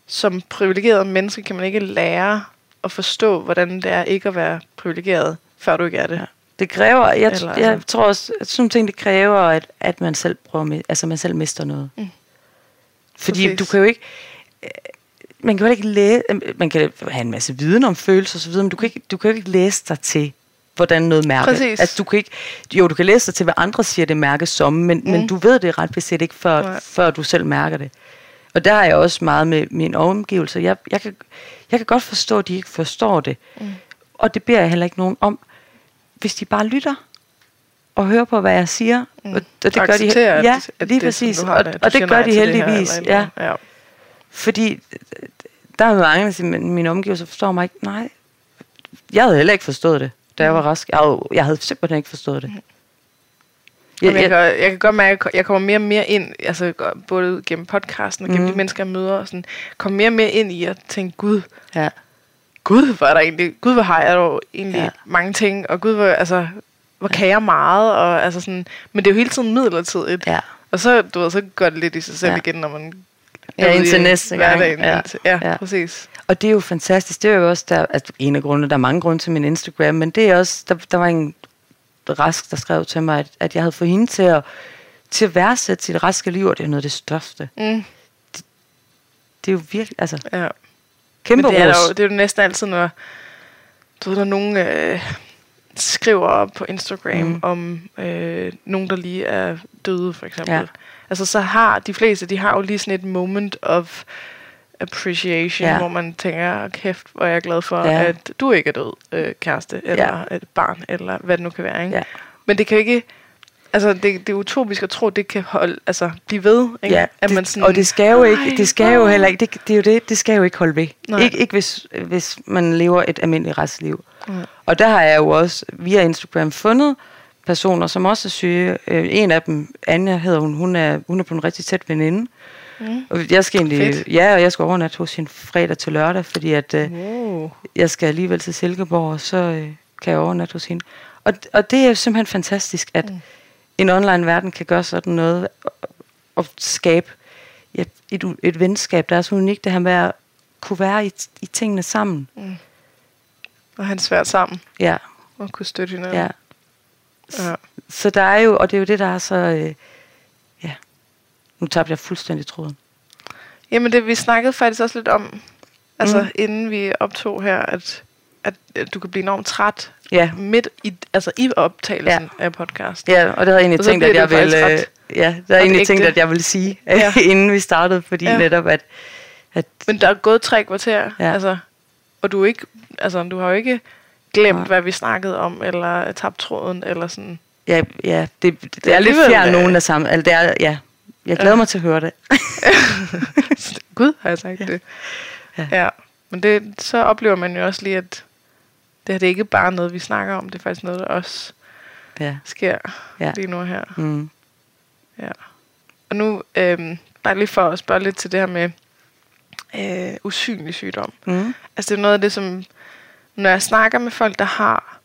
som privilegeret menneske, kan man ikke lære at forstå, hvordan det er ikke at være privilegeret, før du ikke er det. Ja. Det kræver, jeg, Eller jeg altså- tror også, at sådan nogle ting, det kræver, at, at man selv prøver altså man selv mister noget. Mm. Fordi Præcis. du kan jo ikke... øh, Man kan jo ikke læse... Man kan have en masse viden om følelser osv., men du kan, ikke, du kan jo ikke læse dig til, hvordan noget mærkes. Præcis. Altså, du kan ikke, jo, du kan læse dig til, hvad andre siger, det mærkes som, men, mm. men du ved det ret beset ikke, før, Nej. før du selv mærker det. Og der har jeg også meget med mine omgivelser. Jeg, jeg, kan, jeg kan godt forstå, at de ikke forstår det. Mm. Og det beder jeg heller ikke nogen om. Hvis de bare lytter og hører på, hvad jeg siger. Mm. Og, og det gør de Ja, at, at lige det, sådan, præcis. du har Og, det, at og gør de til det her, heldigvis. ja. ja. Fordi der er mange, der siger, men mine omgivelser forstår mig ikke. Nej, jeg havde heller ikke forstået det, da jeg var rask. Jeg havde, jeg havde simpelthen ikke forstået det. Jeg, jeg, jeg, jeg kan godt mærke, at jeg kommer mere og mere ind, altså både gennem podcasten og gennem Mhm. de mennesker, jeg møder, og sådan, kommer mere og mere ind i at tænke, gud, ja. gud, hvor er der egentlig, gud, hvor har jeg dog egentlig Ja. mange ting, og gud, hvor, altså, hvor kan jeg meget, og altså sådan, men det er jo hele tiden midlertidigt. Ja. Og så, du ved, så går det lidt i sig selv Ja. igen, når man Ja, er indtil i næste gang. ja, Ja. ja, præcis. Og det er jo fantastisk. Det er jo også der, altså en af grundene, der er mange grunde til min Instagram, men det er også, der, der var en rask, der skrev til mig, at, at jeg havde fået hende til at, til at værdsætte sit raske liv, og det er noget af det største. Mm, Det er jo virkelig, altså, ja. kæmpe Men det er, jo, det er jo næsten altid, når, du ved, når nogen øh, skriver på Instagram Mm. om øh, nogen, der lige er døde, for eksempel. Ja. Altså, så har de fleste, de har jo lige sådan et moment of appreciation, Ja. hvor man tænker, kæft, hvor er jeg glad for, Ja. at du ikke er død, øh, kæreste, eller ja. et barn, eller hvad det nu kan være, ikke? Ja. Men det kan ikke... Altså, det, det er utopisk at tro, det kan holde, altså, blive ved, ikke? Ja, at det, man sådan, og det skal jo ikke, "Ej, det skal jo åh." heller ikke, det, det er jo det, det skal jo ikke holde ved. Nej. Ikke, ikke hvis, hvis man lever et almindeligt restliv. Og der har jeg jo også via Instagram fundet personer, som også er syge. Øh, en af dem, Anja hedder hun, hun er, hun er på en rigtig tæt veninde. Mm. Og jeg skal egentlig, Fedt. ja, og jeg skal overnatte hos hende fredag til lørdag, fordi at, øh, Wow. jeg skal alligevel til Silkeborg, og så øh, kan jeg overnatte hos hende. Og, og det er jo simpelthen fantastisk, at mm. en online verden kan gøre sådan noget, og, og skabe ja, et, et venskab, der er så unikt, det her med at kunne være i, i tingene sammen. Og han svært sammen Ja, og kunne støtte hinanden. ja. ja. Så der er jo, og det er jo det, der er så, øh, nu tabte jeg fuldstændig tråden. Jamen, det vi snakkede faktisk også lidt om, altså Mm. inden vi optog her, at, at, at du kan blive enormt træt Ja, midt i, altså i optagelsen Ja. af podcast. ja og det havde jeg egentlig tænkt, at jeg det ville, øh, ja, det havde det egentlig tænkt, ægte. at jeg ville sige, Ja. inden vi startede, fordi ja. Netop, at, at Men der er gået tre kvarter, Ja. altså, og du, ikke, altså, du har jo ikke glemt, Nej. hvad vi snakkede om, eller tabt tråden, eller sådan. Ja, ja det, det, det er lidt fjern øh, nogen af sammen. Altså, det er, ja, jeg glæder Ja. mig til at høre det. Gud, har jeg sagt Ja. det. Ja. Ja. Men det, så oplever man jo også lige, at det her det er ikke bare noget, vi snakker om, det er faktisk noget, der også Ja. sker Ja. lige nu her. Mm. Ja. Og nu, øhm, bare lige for at spørge lidt til det her med øh, usynlig sygdom. Mm. Altså det er noget af det, som, når jeg snakker med folk, der har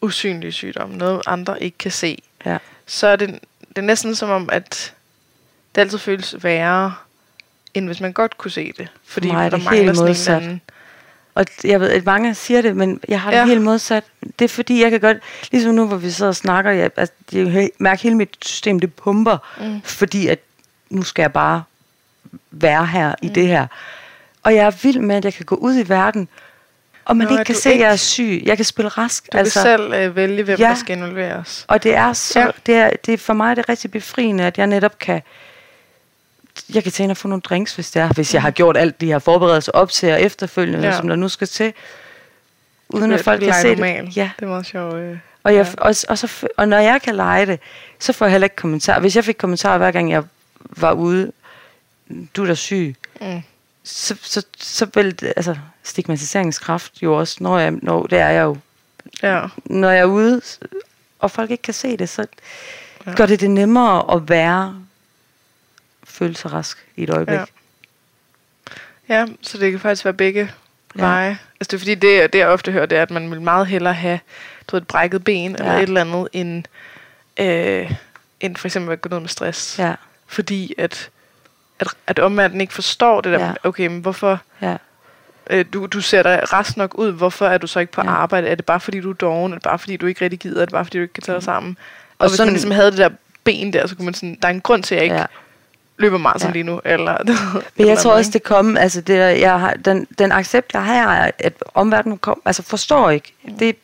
usynlig sygdom, noget andre ikke kan se, Ja. så er det, det er næsten som om, at det altid føles værre, end hvis man godt kunne se det. Fordi er der det mangler helt sådan en modsat. anden... Og jeg ved, at mange siger det, men jeg har det ja. Helt modsat. Det er fordi, jeg kan godt, ligesom nu, hvor vi sidder og snakker, jeg, altså, jeg kan he- mærke hele mit system, det pumper, mm. fordi at nu skal jeg bare være her mm. i det her. Og jeg er vild med, at jeg kan gå ud i verden, og man Nå, ikke kan se, at jeg er ikke- syg. Jeg kan spille rask. Du altså, kan selv øh, vælge, hvem Ja. der skal involveres. Og det er så. Ja. det, er, det er for mig det er rigtig befriende, at jeg netop kan, jeg kan tage ind og få nogle drinks, hvis det er, hvis jeg har gjort alt de her forberedelser op til og efterfølgende, ja. Som der nu skal til, uden at folk kan se normal. det. Ja. Det er meget sjovt. Øh. Og, jeg, Ja. og, og, så, og når jeg kan lege det, så får jeg heller ikke kommentarer. Hvis jeg fik kommentarer hver gang jeg var ude, du er da syg, Mm. så, så, så vil det, altså, stigmatiseringskraft jo også, når jeg, når, det er jeg jo, Ja. når jeg er ude, og folk ikke kan se det, så. Ja. gør det det nemmere at være føle sig rask i et øjeblik. Ja. ja, så det kan faktisk være begge Ja. veje. Altså det er fordi, det, det jeg ofte hører, det er, at man vil meget hellere have du ved, et brækket ben, ja. eller et eller andet, end, øh, end for eksempel at gå ned med stress. Ja, Fordi at, at, at omverdenen ikke forstår det der, Ja. okay, men hvorfor, ja, øh, du, du ser dig rest nok ud, hvorfor er du så ikke på Ja. arbejde? Er det bare fordi, du er doven? Er det bare fordi, du ikke rigtig gider? Er det bare fordi, du ikke kan tage dig sammen? Og, Og og hvis sådan- man ligesom havde det der ben der, så kunne man sådan, der er en grund til, at jeg ikke ja. Løber maraton Ja. lige nu. Eller, Men jeg tror også, det kommer, altså det, jeg har, den, den accept, jeg har, at omverdenen kom, altså forstår ikke. Det,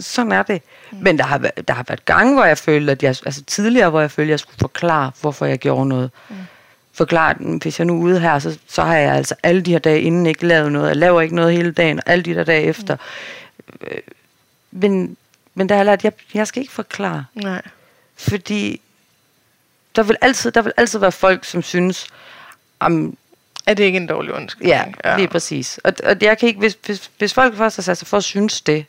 sådan er det. Men der har, der har været gange, hvor jeg følte, at jeg, altså tidligere, hvor jeg følte, at jeg skulle forklare, hvorfor jeg gjorde noget. Forklare, den, hvis jeg nu er ude her, så, så har jeg altså alle de her dage inden ikke lavet noget. Jeg laver ikke noget hele dagen, og alle de der dage efter. Øh, Men, men der har jeg lært, at jeg, jeg skal ikke forklare. Nej. Fordi der vil altid, der vil altid være folk, som synes, om Er det ikke en dårlig undskyldning? Ja, lige præcis. Og, og jeg kan ikke, hvis, hvis, hvis folk først har sat sig for at synes det,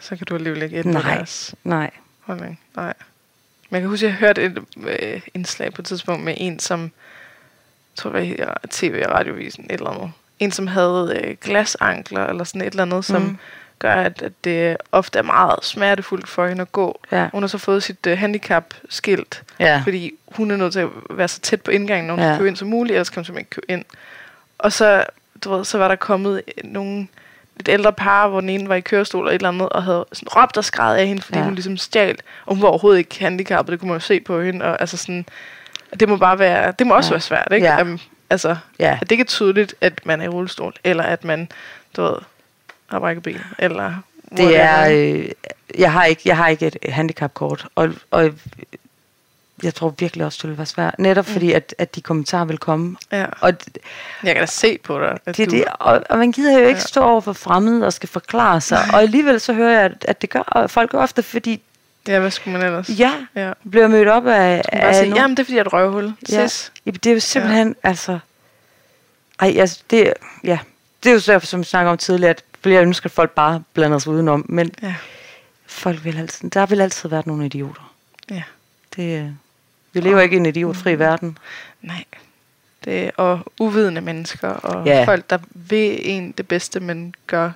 Så kan du alligevel ikke ændre nej, deres nej. holdning. Nej. Men jeg kan huske, at jeg hørte et øh, indslag på et tidspunkt med en, som jeg tror, det var i tv og radiovisen, et eller andet. En, som havde øh, glasankler, eller sådan et eller andet, som Mhm. Gør, at, at det ofte er meget smertefuldt for hende at gå. Ja. Hun har så fået sit øh, handicap-skilt, Ja. fordi hun er nødt til at være så tæt på indgangen, når hun Ja. skal købe ind som muligt, ellers kan hun simpelthen ikke købe ind. Og så, du ved, så var der kommet nogle et ældre par, hvor den ene var i kørestol og et eller andet, og havde sådan råbt og skrevet af hende, fordi Ja. hun ligesom stjal, og hun var overhovedet ikke handicappet, det kunne man jo se på hende, og altså sådan, det må bare være, det må også ja. være svært, ikke? Ja. Um, altså, Ja. at det ikke er tydeligt, at man er i rullestol, eller at man, du ved, har brækket ben, eller Det er, øh, jeg, har ikke, jeg har ikke et handicapkort, og, og jeg tror virkelig også, det vil være svært. Netop Mm. fordi, at, at de kommentarer vil komme. Ja. Og Jeg kan da se på dig, at det, du... det, og, og man gider jo ikke Ja. stå over for fremmede og skal forklare sig. Og alligevel så hører jeg, at, at det gør folk ofte, fordi Ja, hvad skulle man ellers? ja, ja. bliver mødt op af, af sige, jamen det er fordi, jeg er et røvhul. Ja. Ja, det er jo simpelthen, ja. altså... Ej, altså, det, ja, det er jo så, som vi snakker om tidligere, at jeg ønsker, at folk bare blander sig udenom, men Ja. folk vil altid, der vil altid være nogle idioter. ja. Det, øh, vi lever ikke i en idiotfri verden. Nej. Det og uvidende mennesker, og Ja. folk, der vil en det bedste, men gør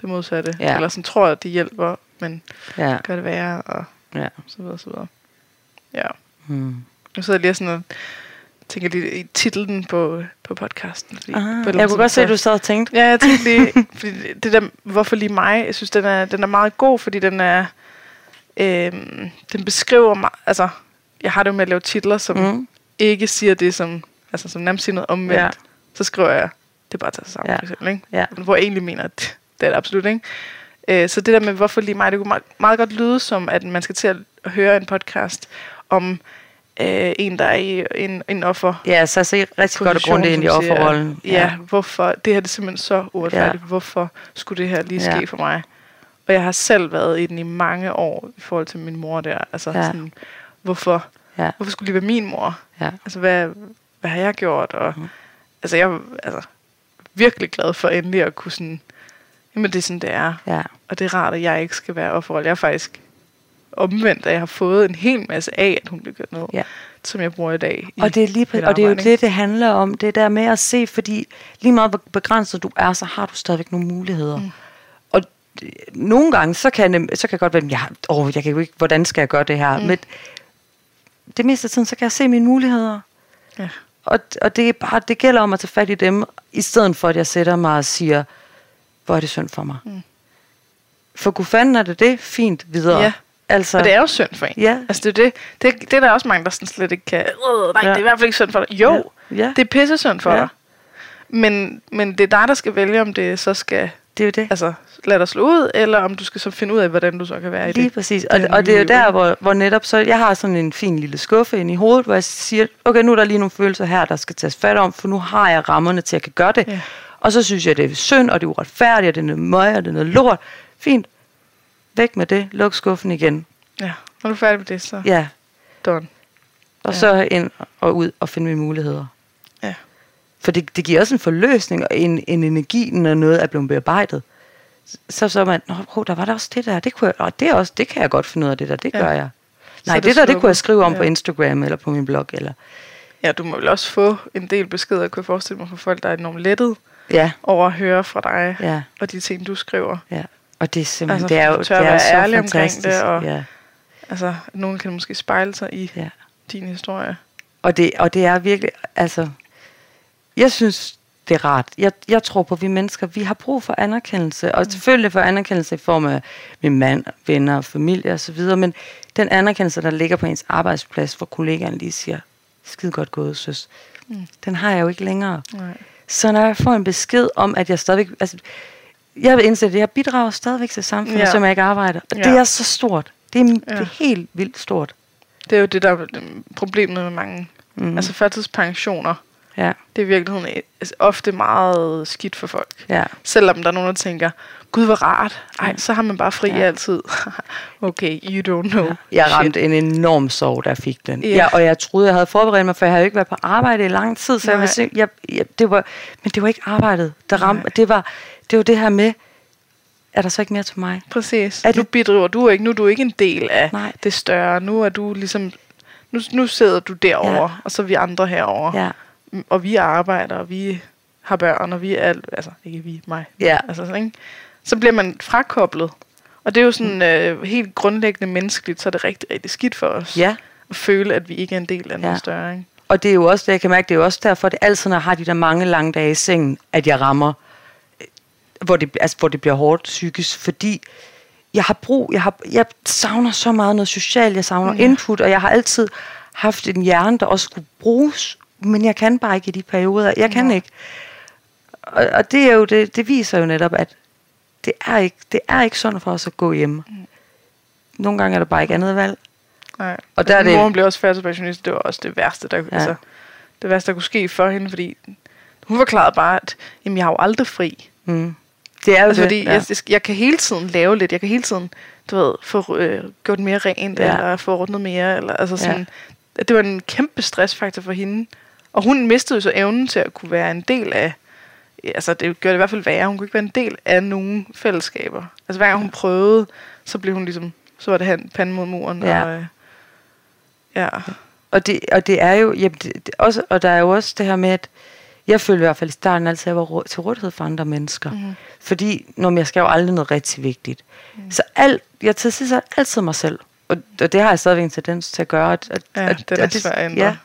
det modsatte. Ja. Eller som tror, at de hjælper, men Ja, gør det værre, og ja. så videre, så videre. Ja. Hmm. Nu sidder jeg lige og sådan og tænker lige i titlen på, på podcasten. Fordi på Ah, andet jeg kunne godt se, at du sad og tænkte. Ja, jeg tænkte lige, fordi det der, hvorfor lige mig, jeg synes, den er, den er meget god, fordi den er, øhm, den beskriver mig, altså, jeg har det jo med at lave titler, som Mm. ikke siger det, som, altså, som nærmest siger noget omvendt. Ja. Så skriver jeg, det er bare at tage sig sammen, Ja. for eksempel, ikke? Ja. Hvor jeg egentlig mener, at det er det absolut, ikke? Øh, så det der med, hvorfor lige mig, det kunne meget, meget godt lyde som, at man skal til at høre en podcast om øh, en, der er i en, en offer Ja, så ser rigtig godt og grundigt ind i offerrollen. Ja, ja, hvorfor? Det her det er simpelthen så uretfærdigt. Ja. Hvorfor skulle det her lige ske Ja. for mig? Og jeg har selv været i den i mange år i forhold til min mor der. Altså Ja. sådan, hvorfor, Ja, hvorfor skulle det være min mor? ja. Altså, hvad, hvad har jeg gjort? Og, mm. Altså, jeg altså, virkelig glad for endelig at kunne sådan, jamen det er sådan, det er. ja. Og det er rart, at jeg ikke skal være offerrolle. Jeg er faktisk omvendt, at jeg har fået en hel masse af, at hun blev gjort ned, Ja. som jeg bruger i dag. I Og det er, lige, og det er jo det, det handler om. Det der med at se, fordi lige meget hvor begrænset du er, så har du stadigvæk nogle muligheder. Mm. Og nogle gange, så kan, jeg, så kan jeg godt være, jeg, åh, jeg kan jo ikke, hvordan skal jeg gøre det her? Mm. Men det meste af tiden, så kan jeg se mine muligheder. Ja. Og, og det, er bare, det gælder om at tage fat i dem, i stedet for, at jeg sætter mig og siger, hvor er det synd for mig. Mm. For gud fanden er det det, fint videre. Ja. Altså, Og det er jo synd for en. Ja. Altså det er det, det, det er der også mange, der sådan slet ikke kan. Øh, nej, Ja. det er i hvert fald ikke synd for dig. Jo, Ja. Ja. det er pisse synd for Ja. dig. Men, men det er dig, der skal vælge, om det så skal det er jo det. altså, lade dig slå ud, eller om du skal så finde ud af, hvordan du så kan være i Lige det. præcis. Og, det og det er jo der, hvor, hvor netop så, jeg har sådan en fin lille skuffe ind i hovedet, hvor jeg siger, okay, nu er der lige nogle følelser her, der skal tages fat om, for nu har jeg rammerne til, at jeg kan gøre det. Ja. Og så synes jeg, det er synd, og det er uretfærdigt, og det er noget møg, og det er noget lort. Fint. Væk med det. Luk skuffen igen. Ja, når du er færdig med det, så Ja. done. Og Ja. så ind og ud og finde mine muligheder. Ja. For det, det giver også en forløsning og en, en energi, når noget er blevet bearbejdet. Så så man, Nå, hov, der var der også det der, det, kunne jeg, og det, er også, det kan jeg godt finde ud af det der, det Ja. gør jeg. Nej, det, det der, det kunne jeg skrive om ja. på. Instagram eller på min blog. Eller, ja, du må vel også få en del beskeder, kunne jeg forestille mig, fra folk, der er enormt lettet ja, over at høre fra dig, ja, og de ting, du skriver. ja. Og det er simpelthen, Altså, det er jo det er være så ærlig omkring fantastisk. det, og- ja, Altså, nogen kan måske spejle sig i ja. din historie. Og, det, og det er virkelig, altså, jeg synes, det er rart. Jeg, jeg tror på, at vi mennesker, vi har brug for anerkendelse. Mm. Og selvfølgelig for anerkendelse i form af min mand, venner, familie osv. Men den anerkendelse, der ligger på ens arbejdsplads, hvor kollegaen lige siger, skide godt gået, søs. Mm. Den har jeg jo ikke længere. Nej. Så når jeg får en besked om, at jeg stadigvæk... Altså, jeg vil indse, at jeg bidrager stadigvæk til samfundet, ja. Ja. som jeg ikke arbejder. Og Ja. det er så stort. Det er, ja. det Ja. er helt vildt stort. Det er jo det, der er problemet med mange. Mm. Altså førtidspensioner, Ja, det er i virkeligheden altså, ofte meget skidt for folk. ja. Selvom der er nogen, der tænker, gud hvor rart. Ej, Ja. så har man bare fri Ja. ja. altid. okay, you don't know. Jeg Shit. ramte en enorm sorg, da jeg fik den. Ja. Ja. Jeg, og jeg troede, jeg havde forberedt mig, for jeg havde jo ikke været på arbejde i lang tid. Så jeg var, jeg, jeg, det var, men det var ikke arbejdet, der ramte. Det var, det var det her med, er der så ikke mere til mig? Præcis. Er Er det- Nu bidrager du ikke. Nu er du ikke en del af Nej. det større. Nu er du ligesom... Nu, nu sidder du derovre, Ja. og så er vi andre herover. Ja, Og vi arbejder, og vi har børn, og vi er alt... Altså, ikke vi, mig. ja, Altså, sådan, ikke? Så bliver man frakoblet. Og det er jo sådan øh, helt grundlæggende menneskeligt, så er det rigtig, rigtig skidt for os. ja. At føle, at vi ikke er en del af noget Ja. større. Ikke? Og det er jo også det, jeg kan mærke, det er jo også derfor, at det altid, når jeg har de der mange lange dage i sengen, at jeg rammer, hvor det, altså, hvor det bliver hårdt psykisk, fordi jeg har brug, jeg, har, jeg savner så meget noget socialt, jeg savner Ja. ja. input, og jeg har altid haft en hjerne, der også skulle bruges, men jeg kan bare ikke i de perioder. Jeg kan Nej. ikke. Og, og det, er jo det, det viser jo netop, at det er ikke, det er ikke sundt for os at gå hjemme. Mm. Nogle gange er der bare ikke andet valg. Nej. Og der er det- mor hun blev også færdigpensionist. Det var også det værste, der, ja. altså, det værste, der kunne ske for hende, fordi hun forklarede bare, at jamen, jeg har jo aldrig fri. Mm. Det er Altså, det. fordi ja. jeg, jeg, kan hele tiden lave lidt. Jeg kan hele tiden, du ved, få øh, gjort mere rent, Ja. eller få ordnet mere. Eller, altså sådan, ja. Det var en kæmpe stressfaktor for hende. Og hun mistede så evnen til at kunne være en del af, altså det gjorde det i hvert fald værre, hun kunne ikke være en del af nogen fællesskaber. Altså hver gang hun prøvede, så blev hun ligesom, så var det hen panden mod muren. Ja. Og, øh, ja. Og det, og det er jo, jamen det, det, også, og der er jo også det her med, at jeg følte i hvert fald i starten altid, at jeg var til rådighed for andre mennesker. Mm-hmm. Fordi, når jeg skal jo aldrig noget rigtig vigtigt. Mm. Så alt, jeg til sidst er altid mig selv. Og, og det har jeg stadigvæk en tendens til at gøre. At, at, Ja, at, den er at det- svær at ændre. Ja,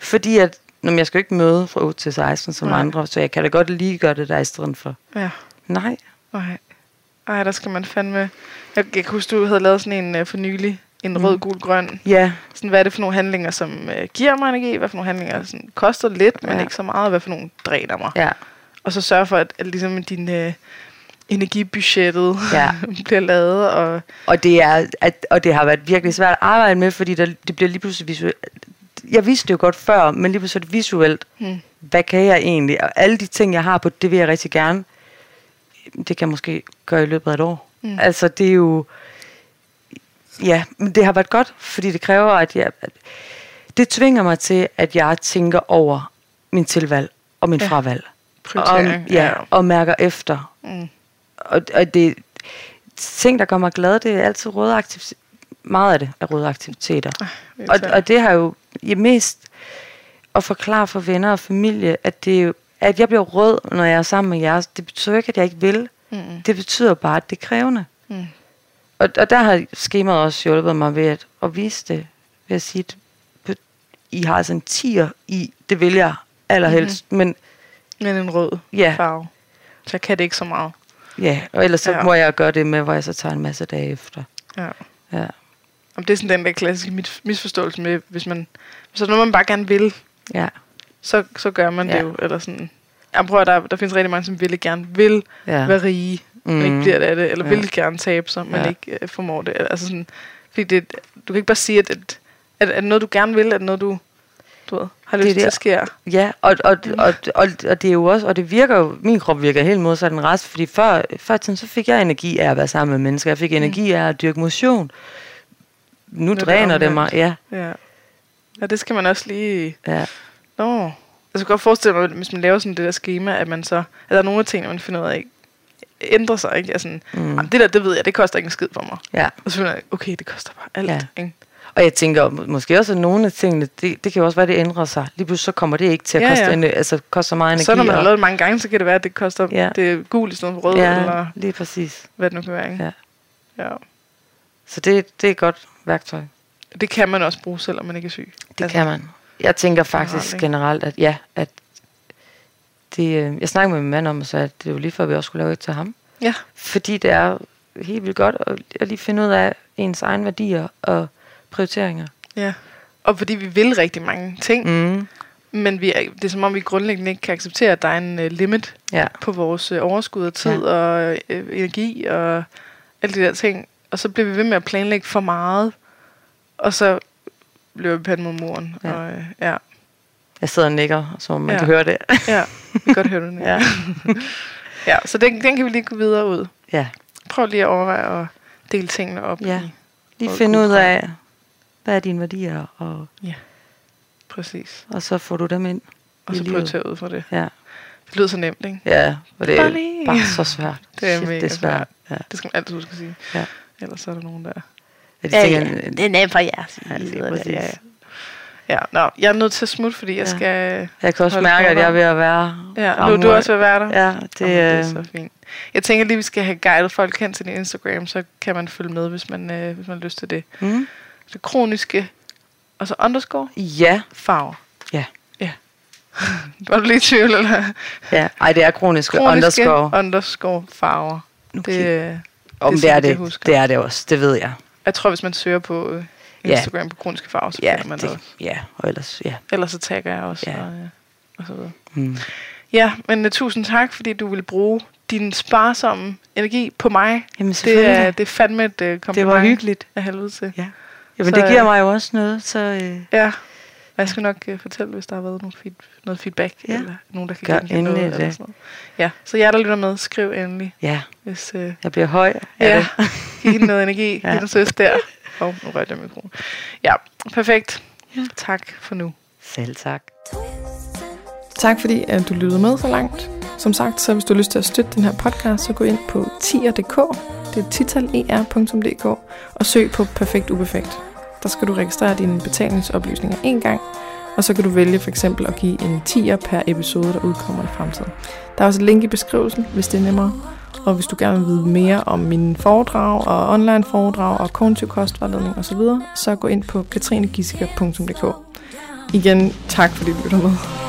fordi at, når jeg skal jo ikke møde fra 8 til 16 som Nej. andre, så jeg kan da godt lige gøre det der i stedet for. ja. Nej. Nej. Ej, der skal man fandme... Jeg, jeg kan huske, du havde lavet sådan en uh, for nylig, en mm. rød, gul, grøn. Ja, Sådan, hvad er det for nogle handlinger, som uh, giver mig energi? Hvad for nogle handlinger sådan, koster lidt, men Ja. ikke så meget? Hvad for nogle dræner mig? ja, Og så sørge for, at, at ligesom din uh, energibudgettet Ja. bliver lavet. Og, Og det, er, at, og det har været virkelig svært at arbejde med, fordi der, det bliver lige pludselig visuelt. Jeg vidste det jo godt før, men lige pludselig det visuelt. hmm. Hvad kan jeg egentlig? Og alle de ting, jeg har på, det vil jeg rigtig gerne. Det kan jeg måske gøre i løbet af et år. Mm. Mm. Altså, det er jo... Ja, men det har været godt, fordi det kræver, at jeg... At det tvinger mig til, at jeg tænker over min tilvalg og min Ja. fravalg. Og, ja, og mærker efter. Mm. Og, og det ting, der gør mig glad, det er altid røde aktiviteter. Meget af det er røde aktiviteter. Og, irriterende. og det har jo ja, mest at forklare for venner og familie, at, det er jo, at jeg bliver rød, når jeg er sammen med jer. Det betyder ikke, at jeg ikke vil. Mm. Det betyder bare, at det er krævende. Mm. Og, og der har skemaet også hjulpet mig ved at, at vise det. Ved at sige, at I har altså en tier i, det vil jeg allerhelst. Mm-hmm. Men Men en rød Ja. farve. Så kan det ikke så meget. ja, og ellers så Ja. må jeg gøre det med, hvor jeg så tager en masse dage efter. Ja. Ja. Om det er sådan den der klassiske mis- misforståelse med, hvis man... Er noget, man bare gerne vil, Ja. så, så gør man. Ja. det jo. Eller sådan. Jeg prøver, der, der findes rigtig mange, som ville gerne vil Ja. være rige, mm. men ikke Mhm. bliver det af det, eller Ja. vil gerne tabe sig, men Ja. ikke øh, formår det. Altså sådan, fordi det, du kan ikke bare sige, at, at, at, at noget, du gerne vil, at noget, du, du ved, har Det lyst til det. at ske. Ja, og, og, og, og, og det er jo også, og det virker jo, min krop virker helt modsat den resten, fordi før, før tiden, så fik jeg energi af at være sammen med mennesker, jeg fik energi af at dyrke motion. Nu det dræner det mig, omvendt. ja, Ja. ja, det skal man også lige... ja, Nå. Jeg kan godt forestille mig, hvis man laver sådan det der schema, at man så... At der er nogle af tingene, man finder ud af, ændrer sig, ikke? Altså, mm. det der, det ved jeg, det koster ikke en skid for mig. ja. Og så finder jeg, okay, det koster bare alt. Ja. Ikke? Og jeg tænker må- måske også, at nogle af tingene, det, det kan jo også være, det ændrer sig. Lige pludselig så kommer det ikke til at Ja, koste, ja. En, altså, koste meget energi. Så når man har lavet det mange gange, så kan det være, at det koster Ja. det er gul i stedet for rød, ja. Eller lige præcis. hvad det nu kan være. Ikke? Ja. Ja. Så det, det er et godt værktøj. Det kan man også bruge, selvom man ikke er syg. Det altså, kan man. Jeg tænker faktisk generelt, at ja, at det, øh, jeg snakkede med min mand om, så at det var lige før, vi også skulle lave et til ham. Ja. Fordi det er helt vildt godt at, at lige finde ud af ens egen værdier og prioriteringer. Ja. og fordi vi vil rigtig mange ting, Mm. men vi er, det er som om, vi grundlæggende ikke kan acceptere, at der er en uh, limit Ja. på vores uh, overskud af tid ja. og uh, energi og alle de der ting. Og så bliver vi ved med at planlægge for meget, og så løber vi panden mod muren. Ja. Og, uh, ja, Jeg sidder og nikker, så man Ja. kan høre det. ja, vi kan godt høre det. Ja. ja, så den, den kan vi lige gå videre ud. ja. Prøv lige at overveje at dele tingene op Ja. i. Lige finde ud af, hvad er dine værdier, og, Præcis. og så får du dem ind Og så livet. prioritere ud fra det. Ja. Det lyder så nemt, ikke? Ja, og det Bare er bare så svært. Det er Shit, mega det er svært. Ja. Det skal man altid huske at sige. Ja. Ellers så er der nogen, der... Ja, de tænker, det er nemt for jer. Ja, lige præcis. Ja, ja. Ja, nå, jeg er nødt til at smutte, fordi jeg Ja. skal... Jeg kan også mærke, at jeg er ved at være... Ja, nu er du også ved at være der. Ja, det, Jamen, det er øh, så fint. Jeg tænker lige, vi skal have guidet folk hen til din Instagram, så kan man følge med, hvis man, øh, hvis man har lyst til det. mm, Det kroniske, og så underscore, ja, farver. Ja. Ja. Var du lige i tvivl, eller? ja. Ej, det er kroniske, Kroniske underscore. underscore farver. Nu Det, øh, Om det det, er det. husker. Det er det også, det ved jeg. jeg tror, hvis man søger på øh, Ja. Instagram på kroniske farver, så Ja, man det, det. ja, og ellers, ja. Ellers så tagger jeg også. Ja. Og, øh, og så videre. Mm. Ja, men uh, tusind tak, fordi du vil bruge din sparsomme energi på mig. Jamen Det er, det er fandme et uh, kompliment. det var hyggeligt. Af helvede til. Ja. Jamen, Så, det giver øh, mig jo også noget, så øh, Ja, og jeg skal nok uh, fortælle, hvis der har været noget, feed, noget feedback, Ja. eller nogen, der kan Gør genkende noget. Eller sådan noget. Ja, så jer, der lytter med, skriv endelig, ja, hvis... Uh, jeg bliver høj ja, det. giv hende noget energi. Ja. ja. Den søs der. Åh, oh, nu rørte jeg mikrofonen. Ja, perfekt. Ja. Tak for nu. Selv tak. Tak fordi at du lyttede med så langt. Som sagt, så hvis du har lyst til at støtte den her podcast, så gå ind på tier.dk, det er titaler.dk, og søg på Perfekt Uperfekt. Der skal du registrere dine betalingsoplysninger en gang, og så kan du vælge for eksempel at give en tier per episode, der udkommer i fremtiden. Der er også et link i beskrivelsen, hvis det er nemmere. Og hvis du gerne vil vide mere om mine foredrag og online foredrag og kognitiv kostvejledning osv., så gå ind på katrinegissiker.dk. Igen, tak fordi du lytter med.